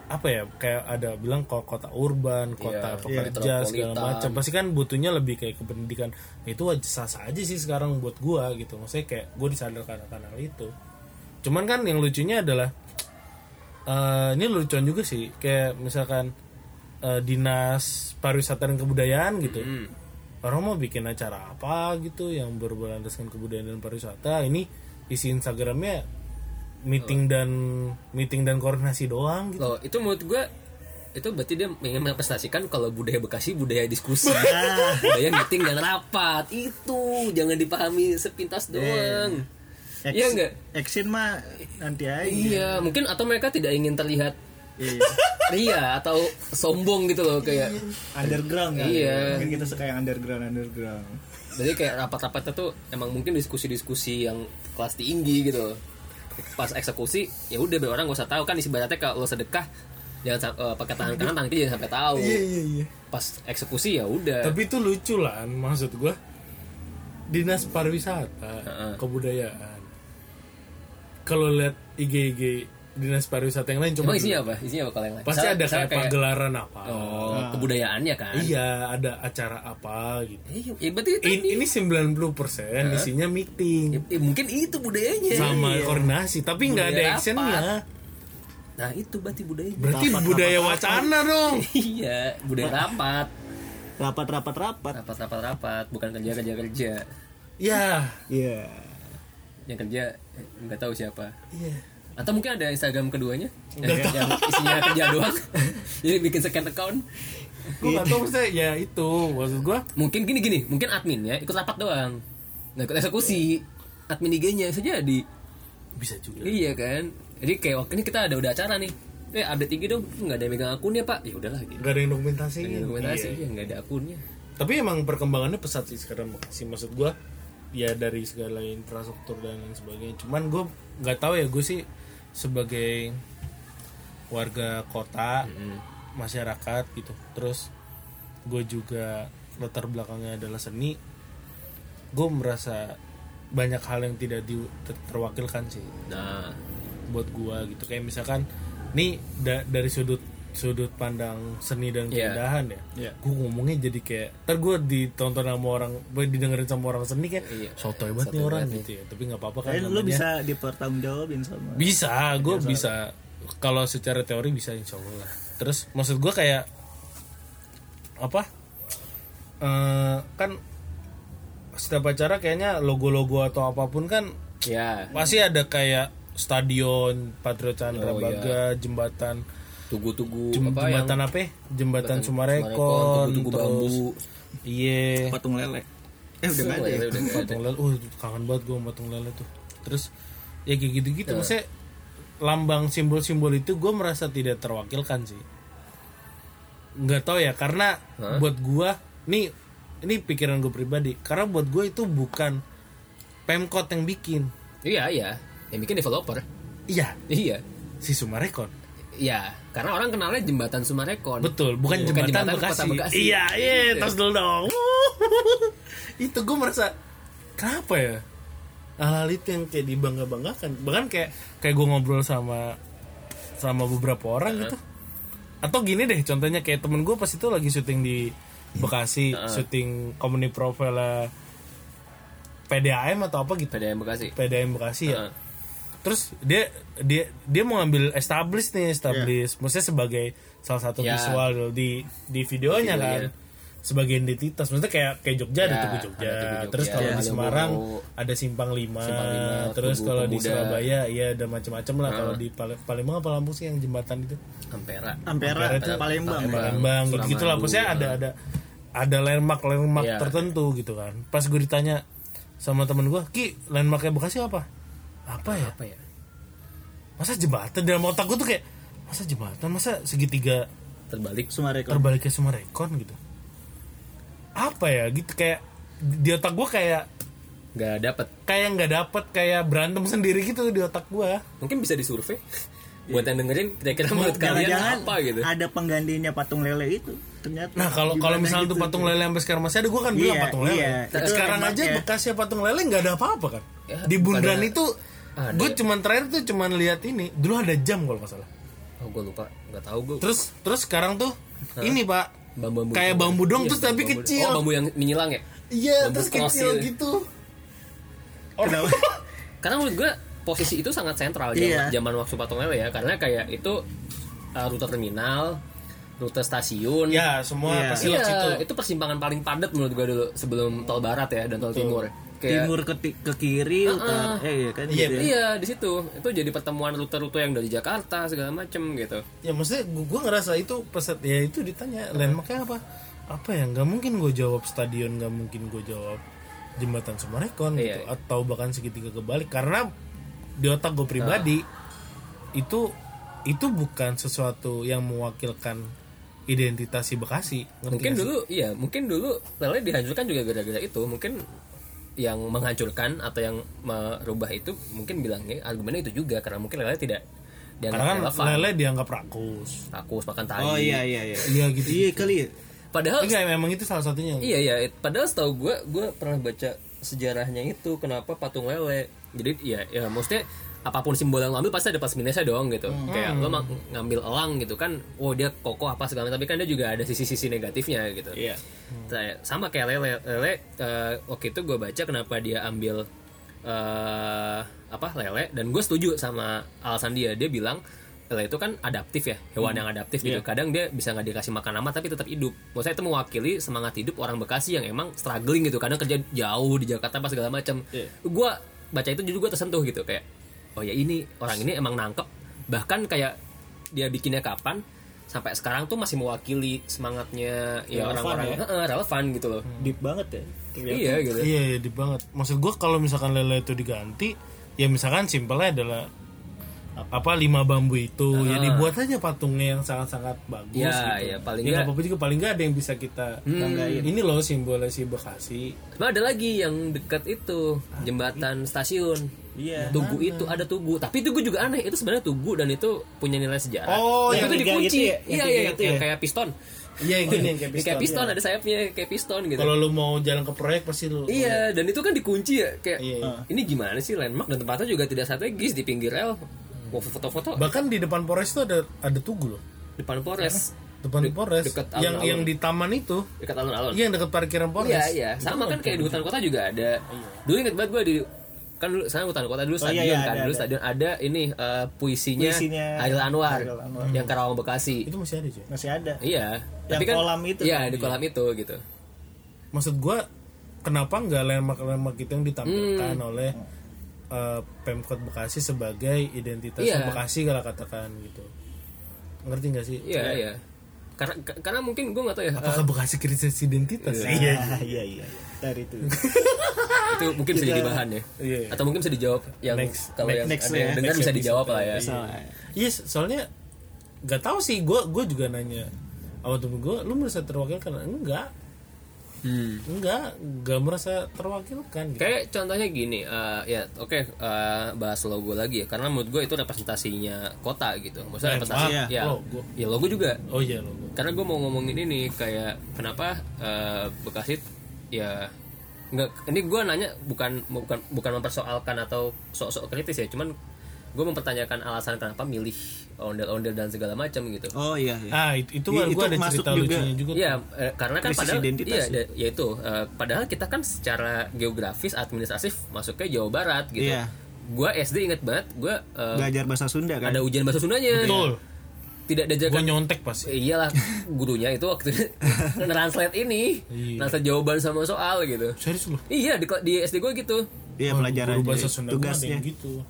apa ya kayak ada bilang kok kota urban, kota Iya, pekerja segala metropolitan. macam. Pasti kan butuhnya lebih kayak ke pendidikan. Itu sah sah aja sih sekarang buat gua gitu. Maksudnya kayak gua disadarkan akan hal itu. Cuman kan yang lucunya adalah eh ini lucuan juga sih kayak misalkan eh, dinas pariwisata dan kebudayaan gitu. Hmm. orang mau bikin acara apa gitu yang berlandaskan kebudayaan dan pariwisata? Ini isi instagramnya meeting dan meeting dan koordinasi doang gitu. Loh, itu menurut gua itu berarti dia ingin merepresentasikan kalau budaya Bekasi budaya diskusi. Budaya meeting dan rapat. Itu jangan dipahami sepintas doang iya enggak Action mah nanti aja. Iya mungkin atau mereka tidak ingin terlihat Iya. ria atau sombong gitu loh kayak underground kan? Iya. mungkin kita suka yang underground underground. Jadi kayak rapat-rapatnya tuh emang mungkin diskusi-diskusi yang kelas tinggi gitu pas eksekusi ya udah biar orang gak usah tahu. Kan ibaratnya kalau lo sedekah jangan eh, pakai tangan kanan tangan kiri jangan sampai tahu. Iya iya pas eksekusi ya udah. Tapi itu lucu lah maksud gua. Dinas pariwisata kebudayaan kalau lihat IG IG dinas pariwisata yang lain coba emang isinya apa? Isinya apa kalau yang lain? Pasti Misalnya- ada misalnya kayak pagelaran apa. Oh kebudayaannya kan? Iya ada acara apa gitu. Iya, ya berarti itu ini, ini 90% isinya meeting. Ya, mungkin itu budayanya. Sama koordinasi tapi nggak ada actionnya. nah itu berarti budaya berarti Rapat, budaya rapat, wacana dong. Iya budaya rapat. rapat. Rapat rapat rapat. Rapat rapat bukan kerja kerja kerja. Ya iya yang kerja nggak tahu siapa. Iya. Atau mungkin ada Instagram keduanya? Yang, yang isinya kerja doang. Jadi bikin second account. Gue nggak tahu maksudnya ya itu maksud gue mungkin gini gini. Mungkin adminnya ikut rapat doang. Nggak ikut eksekusi. Admin IG-nya saja di bisa juga. Iya kan? Jadi kayak waktu ini kita ada udah acara nih. Eh update IG dong. Nggak ada yang megang akunnya pak. Ya udahlah gitu. Nggak ada yang dokumentasi. Nggak ada dokumentasi ya nggak ada akunnya. Tapi emang perkembangannya pesat sih sekarang Bekasi maksud gue ya dari segala infrastruktur dan lain sebagainya. Cuman gue nggak tahu ya gue sih sebagai warga kota masyarakat gitu. Terus gue juga latar belakangnya adalah seni. Gue merasa banyak hal yang tidak di, ter- terwakilkan sih nah. buat gua gitu. Kayak misalkan nih da- dari sudut sudut pandang seni dan Iya. keindahan ya. Iya. gue ngomongnya jadi kayak ntar gue ditonton sama orang gue didengerin sama orang seni kan Iya. soto hebat nih Sotoy orang banget gitu ya. Tapi nggak apa-apa kan Eh, lu namanya- bisa dipertanggungjawabin sama bisa gue bisa. Kalau secara teori bisa insya Allah lah. terus maksud gue kayak apa? Eh kan setiap acara kayaknya logo-logo atau apa pun kan ya pasti ada kayak stadion Patriot Chandra Oh, Baga jembatan tugu-tugu Jem- apa yang jembatan apa ya? jembatan Sumarekon tugu-tugu bambu. Iya patung lele. Eh udah nggak ada ya? Udah nggak ada. patung lele. Uh kangen banget gue sama patung lele tuh. Terus ya kayak gitu-gitu maksudnya lambang simbol-simbol itu gue merasa tidak terwakilkan sih. Nggak tahu ya karena buat gue nih ini pikiran gue pribadi. Karena buat gue itu bukan pemkot yang bikin. Iya iya. Yang bikin developer. Iya. Iya. Si Sumarekon iya karena orang kenalnya jembatan Sumarekon. Betul bukan Bukan jembatan, jembatan Bekasi. Kota Bekasi. iya iya Gitu. tos dulu dong. Itu gue merasa kenapa ya? Hal-hal itu yang kayak dibangga banggakan bahkan kayak kayak gue ngobrol sama sama beberapa orang gitu. Atau gini deh contohnya kayak temen gue pas itu lagi syuting di Bekasi syuting community profile PDAM atau apa gitu. PDM Bekasi. PDAM Bekasi ya. Heeh. Terus dia dia dia mau ngambil establish nih establish maksudnya sebagai salah satu Ya. visual di di videonya kan. Videonya. sebagai identitas maksudnya kayak kayak Jogja ada Ya, Tugu Jogja, ada Tugu Jogja, terus kalau di ada Semarang ada Simpang Lima, Simpang Lima, terus kalau di. Surabaya ya ada macam-macam lah. Kalau di Pal- Palembang apa Lampung sih yang jembatan itu? Ampera. Ampera Ampera itu. Palembang. Ya. Palembang. Gitu gitu lah. Maksudnya ada ada ada landmark landmark Iya. tertentu gitu kan. Pas gue ditanya sama temen gue ki landmarknya Bekasi apa apa ya? Apa ya? Masa jembatan dalam otak gue tuh kayak masa jembatan masa segitiga terbalik Sumarekon terbaliknya Sumarekon gitu. Apa ya? Gitu kayak di otak gue kayak nggak dapet. kayak nggak dapet kayak berantem sendiri gitu di otak gue mungkin bisa disurvei buat yang dengerin kira-kira menurut kalian jangan-jangan apa gitu? ada penggantinya patung lele itu ternyata. Nah kalau kalau misalnya tuh gitu. patung lele sampai sekarang masih ada gue kan bilang Iya, patung lele. iya. Nah, sekarang aja bekasnya patung lele nggak ada apa-apa kan? Ya, di bundaran itu. Gue cuman terakhir tuh cuman lihat ini. Dulu ada jam kalau nggak salah. Oh gue lupa. Nggak tahu gue terus terus sekarang tuh ini pak. Bambu kayak bambu dong Iya, terus tapi bambu- kecil. Oh bambu yang menyilang ya? Iya bambu terus kecil gitu. gitu. Kenapa? karena menurut gue posisi itu sangat sentral zaman, Iya. zaman waktu patung lele ya. Karena kayak itu uh, rute terminal rute stasiun. Ya semua Iya. pasti Iya, situ. itu persimpangan paling padat menurut gue dulu sebelum tol barat ya dan tol timur kayak timur ke, ke kiri utara eh iya kan Iya, gitu ya. iya di situ. Itu jadi pertemuan rute-rute yang dari Jakarta segala macem gitu. Ya maksudnya gue ngerasa itu peset ya itu ditanya landmarknya apa? Apa ya? Nggak mungkin gue jawab stadion nggak mungkin gue jawab jembatan Sumarekon gitu. Iya. atau bahkan segitiga kebalik. Karena di otak gue pribadi itu itu bukan sesuatu yang mewakilkan identitas si Bekasi. Mungkin dulu iya mungkin dulu lele dihancurkan juga gara-gara itu. Mungkin yang menghancurkan atau yang merubah itu mungkin bilangnya argumennya itu juga karena mungkin lele tidak dianggap karena kan relevan. Lele dianggap rakus. Rakus makan tai oh iya iya iya. Iya gitu iya kali ya. Padahal enggak memang itu salah satunya. Iya iya, padahal setahu gue, gue pernah baca sejarahnya itu kenapa patung lele. Jadi ya, ya maksudnya apa pun simbol yang lo ambil pasti ada plus minusnya dong gitu. Kayak lo mang- ngambil elang gitu kan, oh dia kokoh apa segala macam, tapi kan dia juga ada sisi-sisi negatifnya gitu. iya. Kayak- sama kayak lele, lele eh, waktu itu gue baca kenapa dia ambil eh apa lele dan gue setuju sama alasan dia. Dia bilang lele itu kan adaptif ya hewan yang adaptif gitu. Kadang dia bisa nggak dikasih makan lama tapi tetap hidup. Maksudnya itu mewakili semangat hidup orang Bekasi yang emang struggling gitu. Kadang kerja jauh di Jakarta pas segala macam. Iya. gua baca itu juga tersentuh gitu. Kayak oh ya ini orang ini emang nangkep bahkan kayak dia bikinnya kapan sampai sekarang tuh masih mewakili semangatnya ya Relevan orang-orang ya. Heeh, relevan gitu loh deep banget ya ternyata. iya gitu Iya, iya, deep banget. Maksud gue kalau misalkan lele itu diganti, ya misalkan simpelnya adalah apa lima bambu itu ya dibuat aja patungnya yang sangat-sangat bagus Ya, gitu. ya, paling ya apa-apa juga paling nggak ada yang bisa kita banggain. Ini loh simbolnya si Bekasi. Cuma ada lagi yang dekat itu jembatan stasiun. Iya. Tugu itu ada tugu, tapi tugu juga aneh. Itu sebenarnya tugu dan itu punya nilai sejarah. Oh, yang itu dikunci. gitu ya? Yang Iya iya, yang ya? kayak piston. Iya yang gini yang kayak Yang kayak piston. piston ada sayapnya kayak piston gitu. Kalau lu mau jalan ke proyek pasti lu. Iya, dan itu kan dikunci ya kayak Iya, iya. ini gimana sih landmark dan tempatnya juga tidak strategis di pinggir rel. Mau foto-foto Bahkan di depan Polres itu ada ada tugu loh. depan Polres, Depan De- Polres dekat yang alun-alun. yang di taman itu. dekat alun-alun. Iya yang dekat parkiran Polres. Iya iya, sama kan kayak di hutan kota juga ada. Dulu inget banget gue di kan dulu saya hutan kota dulu Oh, iya, stadion iya, kan ada, dulu ada. stadion ada ini eh, puisinya, Puisinya Hairil Anwar, Hairil Anwar. yang Karawang Bekasi. Itu masih ada cuy. masih ada Iya, Yang kolam itu Iya kan? di kolam itu gitu. Maksud gua kenapa nggak landmark-landmark itu yang ditampilkan Hmm. oleh uh, Pemkot Bekasi sebagai identitas Iya. Bekasi kalau katakan gitu. Ngerti nggak sih? Iya iya. Karena karena mungkin gue nggak tahu ya. eh, Apakah Bekasi krisis identitas? Iya. Ah, iya iya dari itu itu mungkin bisa jadi bahan ya. Iya. Atau mungkin bisa dijawab yang Next- kalau yang next ada yang ya. dengar Next bisa episode. dijawab lah ya. Salah. Iya, soalnya nggak tahu sih. Gua gua juga nanya awal temen gue, lu merasa terwakilkan? Enggak, Hmm. enggak, enggak merasa terwakilkan. Gitu. Kayak contohnya gini, eh, ya oke eh, bahas logo lagi ya, karena menurut gue itu representasinya kota gitu. Maksudnya Eh, representasi, ah, ya, logo. ya logo juga. Oh iya lo. Karena gue mau ngomongin ini kayak kenapa eh, Bekasi ya nggak ini gue nanya bukan bukan bukan mempersoalkan atau sok-sok kritis ya, cuman gue mempertanyakan alasan kenapa milih ondel-ondel dan segala macam gitu. oh iya iya Ah itu, itu, gua itu ada masuk cerita juga. lucunya juga. Iya, eh, karena kan Krisis padahal identitas iya, ya. ya itu eh, padahal kita kan secara geografis administratif masuknya Jawa Barat gitu. Iya. Gua SD inget banget, gua eh, belajar bahasa Sunda kan ada ujian bahasa Sundanya. Betul. Tidak Gue diajarkan nyontek pasti. Eh, iyalah gurunya itu waktu translate ini Iya. translate jawaban sama soal gitu Serius lu? iya di, di SD gue gitu iya Oh, pelajaran bahasa Sunda ada tugasnya yang gitu.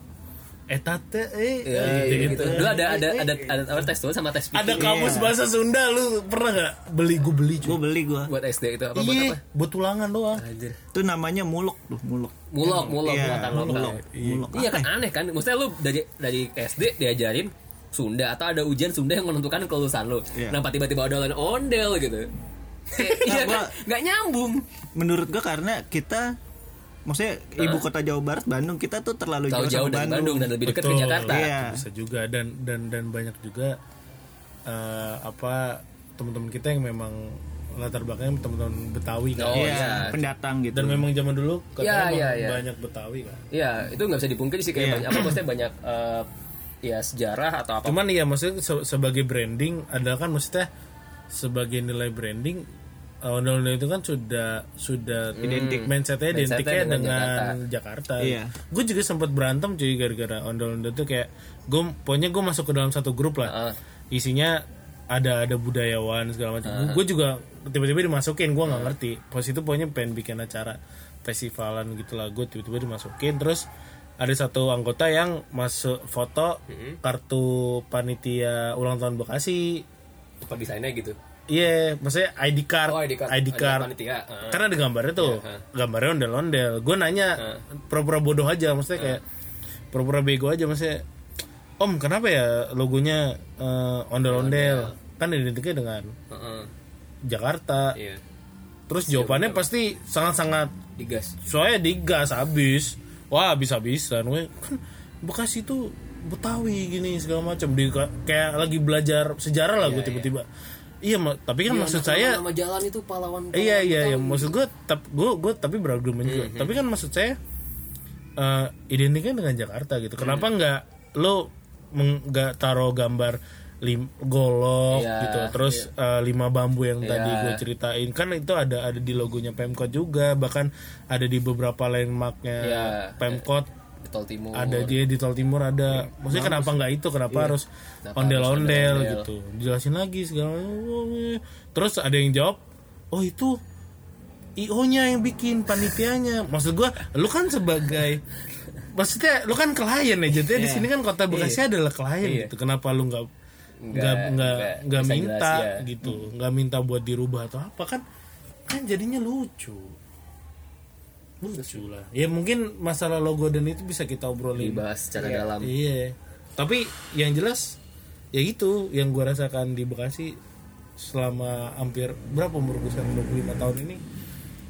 Etate eh ya, gitu, gitu, gitu. dulu ada ada ada ada, ada tes tuh sama tes Ada kamus bahasa Sunda lu pernah nggak beli gue beli gue beli gue buat SD itu apa buat apa Iya, buat tulangan doang. Anjir. itu namanya muluk tuh muluk mulok mulok Iya, buatan lokal mulok. muluk Iya kan aneh kan Maksudnya lu dari dari SD diajarin Sunda atau ada ujian Sunda yang menentukan kelulusan lu. Iya. Kenapa tiba-tiba ada ondel gitu? Iya kan gua- nggak nyambung. menurut gue karena kita maksudnya ibu kota Jawa Barat Bandung kita tuh terlalu Terlalu jauh sama dari Bandung dan lebih dekat ke. Jakarta. Iya. Bisa juga dan dan dan banyak juga eh, apa teman-teman kita yang memang latar belakangnya teman-teman Betawi kan. Oh, Iya, iya. pendatang gitu Dan memang zaman dulu katanya iya, iya. banyak Betawi kan. Iya, itu nggak bisa dipungkiri sih kayak Iya. banyak apa maksudnya banyak eh, ya sejarah atau apa. Cuman ya maksudnya se- sebagai branding adalah kan maksudnya sebagai nilai branding eh, undang-undang itu kan sudah sudah identik mindsetnya Hmm. Identiknya dengan dengan, Jakarta. Iya. Gue juga sempat berantem cuy gara-gara ondel-ondel itu kayak gue pokoknya gue masuk ke dalam satu grup lah. Heeh. Isinya ada ada budayawan segala macam. Gue juga tiba-tiba dimasukin gue nggak ngerti. Pas itu pokoknya pengen bikin acara festivalan gitulah. Gue tiba-tiba dimasukin terus ada satu anggota yang masuk foto kartu panitia ulang tahun Bekasi. Apa desainnya gitu. Iya, maksudnya ID card, Oh, ID card. ID card. panitia. Heeh. Karena ada gambarnya tuh, Iya, gambarnya ondel-ondel. Gue nanya, pura-pura bodoh aja, maksudnya kayak pura-pura bego aja, maksudnya. Om, kenapa ya logonya eh, ondel-ondel? Kan identiknya dengan Heeh. Jakarta. Iya. Terus jawabannya pasti sangat-sangat Digas. soalnya digas habis. Wah, bisa-bisan. Weh, Kan Bekasi tuh Betawi gini segala macam. Di kayak lagi belajar sejarah lah gue tiba-tiba. Iya, Ma- tapi kan maksud saya nama jalan itu pahlawan. Iya iya iya maksud gue tap gue gue tapi berargumen juga tapi kan maksud saya eh identiknya dengan Jakarta gitu kenapa nggak lo nggak taruh gambar lim, golok Iya, gitu terus eh, lima bambu yang tadi Iya. gue ceritain kan itu ada ada di logonya Pemkot juga bahkan ada di beberapa landmarknya Iya. Pemkot tol timur. Ada dia di tol timur ada. Maksudnya kenapa nggak itu? Kenapa harus Kenapa ondel-ondel harus gitu? Jelasin lagi segala terus ada yang jawab oh itu io nya yang bikin panitianya. Maksud gua lu kan sebagai maksudnya lu kan klien ya jadi di sini kan kota Bekasi adalah klien gitu. Kenapa lu nggak nggak Nggak- nggak minta jelas, ya. gitu? Nggak minta buat dirubah atau apa? Kan kan jadinya lucu lucu lah ya mungkin masalah logo dan itu bisa kita obrolin dibahas secara dalam Iya. Tapi yang jelas ya itu yang gua rasakan di Bekasi selama hampir berapa umur gue sekarang 25 tahun ini.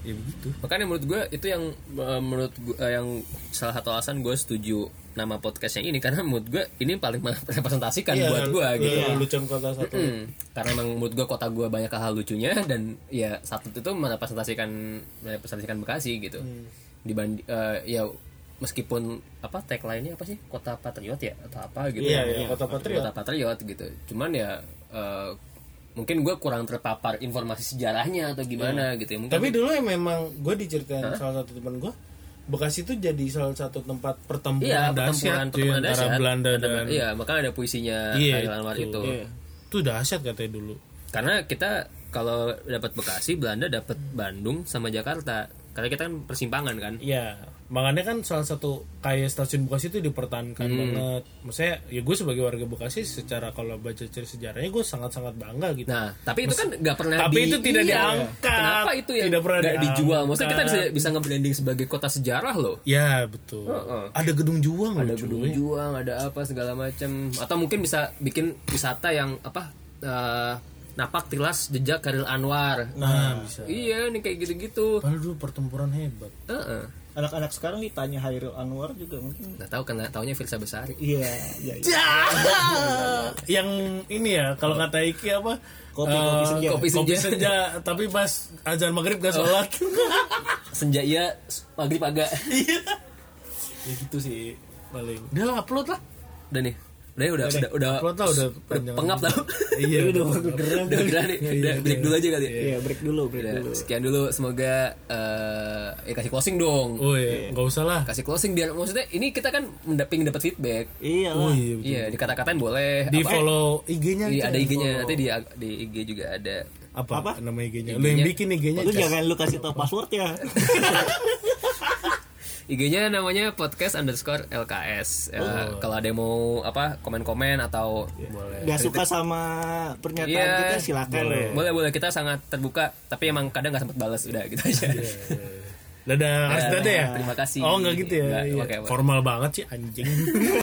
Ya begitu. makanya menurut gue itu yang eh, menurut gue eh, yang salah satu alasan gue setuju nama podcastnya ini karena menurut gue ini paling merepresentasikan Iya, buat gue gitu. Lu lucu kota satu. Hmm, karena emang menurut gue kota gue banyak hal lucunya dan ya satu itu merepresentasikan merepresentasikan Bekasi gitu. Dibanding ya meskipun apa tagline-nya apa sih? Kota patriot ya? Atau apa gitu. Iya, ya iya, kota patriot. kota patriot gitu. Cuman ya eh, mungkin gue kurang terpapar informasi sejarahnya atau gimana gitu ya. Mungkin Tapi dulu ya memang gue diceritain salah satu teman gue Bekasi itu jadi salah satu tempat pertempuran iya dahsyat antara dahsyat. Belanda Ada- dan iya makanya ada puisinya Iya, Anwar itu. itu itu dahsyat katanya dulu. karena kita kalau dapat Bekasi Belanda dapat Bandung sama Jakarta karena kita kan persimpangan kan Iya, makanya kan salah satu kayak stasiun Bekasi itu dipertahankan Hmm. banget. Maksudnya ya gue sebagai warga Bekasi secara kalau baca cerita sejarahnya gue sangat-sangat bangga gitu. Nah, tapi itu kan nggak pernah Tapi di- itu tidak iya. diangkat. Kenapa itu yang Tidak pernah nggak dijual? Maksudnya kita bisa bisa nge-branding sebagai kota sejarah loh. Ya betul. Heeh. Ada gedung juang Ada loh, gedung cuy. juang, ada apa segala macam. Atau mungkin bisa bikin wisata yang apa? eh, napak tilas jejak Karil Anwar. Nah, bisa. Iya, nih kayak gitu-gitu. Padahal dulu pertempuran hebat. Heeh. Anak-anak sekarang ditanya Hairil Anwar juga mungkin Nggak tahu karena taunya Firsa Besari. iya iya iya. Yang ini ya, kalau kata Iki apa? Kopi- Eh, kopi senja. Kopi kopi senja. senja. Tapi pas azan maghrib gak sholat. Senja iya, maghrib agak. Iya. ya gitu sih paling. Udah lah, upload lah. Udah nih. Udah, udah, udah, udah, udah udah panjang. pengap tau. Iya. udah gerah udah gerah nih. Udah break dulu aja kali. iya break dulu break Udah, dulu sekian dulu semoga eh ya kasih closing dong. Oh iya, nggak usah lah. Kasih closing biar maksudnya ini kita kan mendaping dapat feedback. iya Oh iya. Iya, dikata-katain boleh. Di follow IG-nya. Aja. ada IG-nya, nanti di di IG juga ada. apa? Apa? Nama IG-nya. Lu yang bikin IG-nya. lu jangan lu kasih tau password ya IG-nya namanya podcast underscore LKS. Ya, Oh. Kalau ada yang mau apa komen-komen atau boleh. gak suka sama pernyataan Iya. kita silakan ya Boleh boleh kita sangat terbuka, tapi emang kadang nggak sempat balas udah gitu aja. Dadah, harus dadah ya? Terima kasih. Oh, enggak gitu ya. Nggak, Iya. Formal banget sih anjing.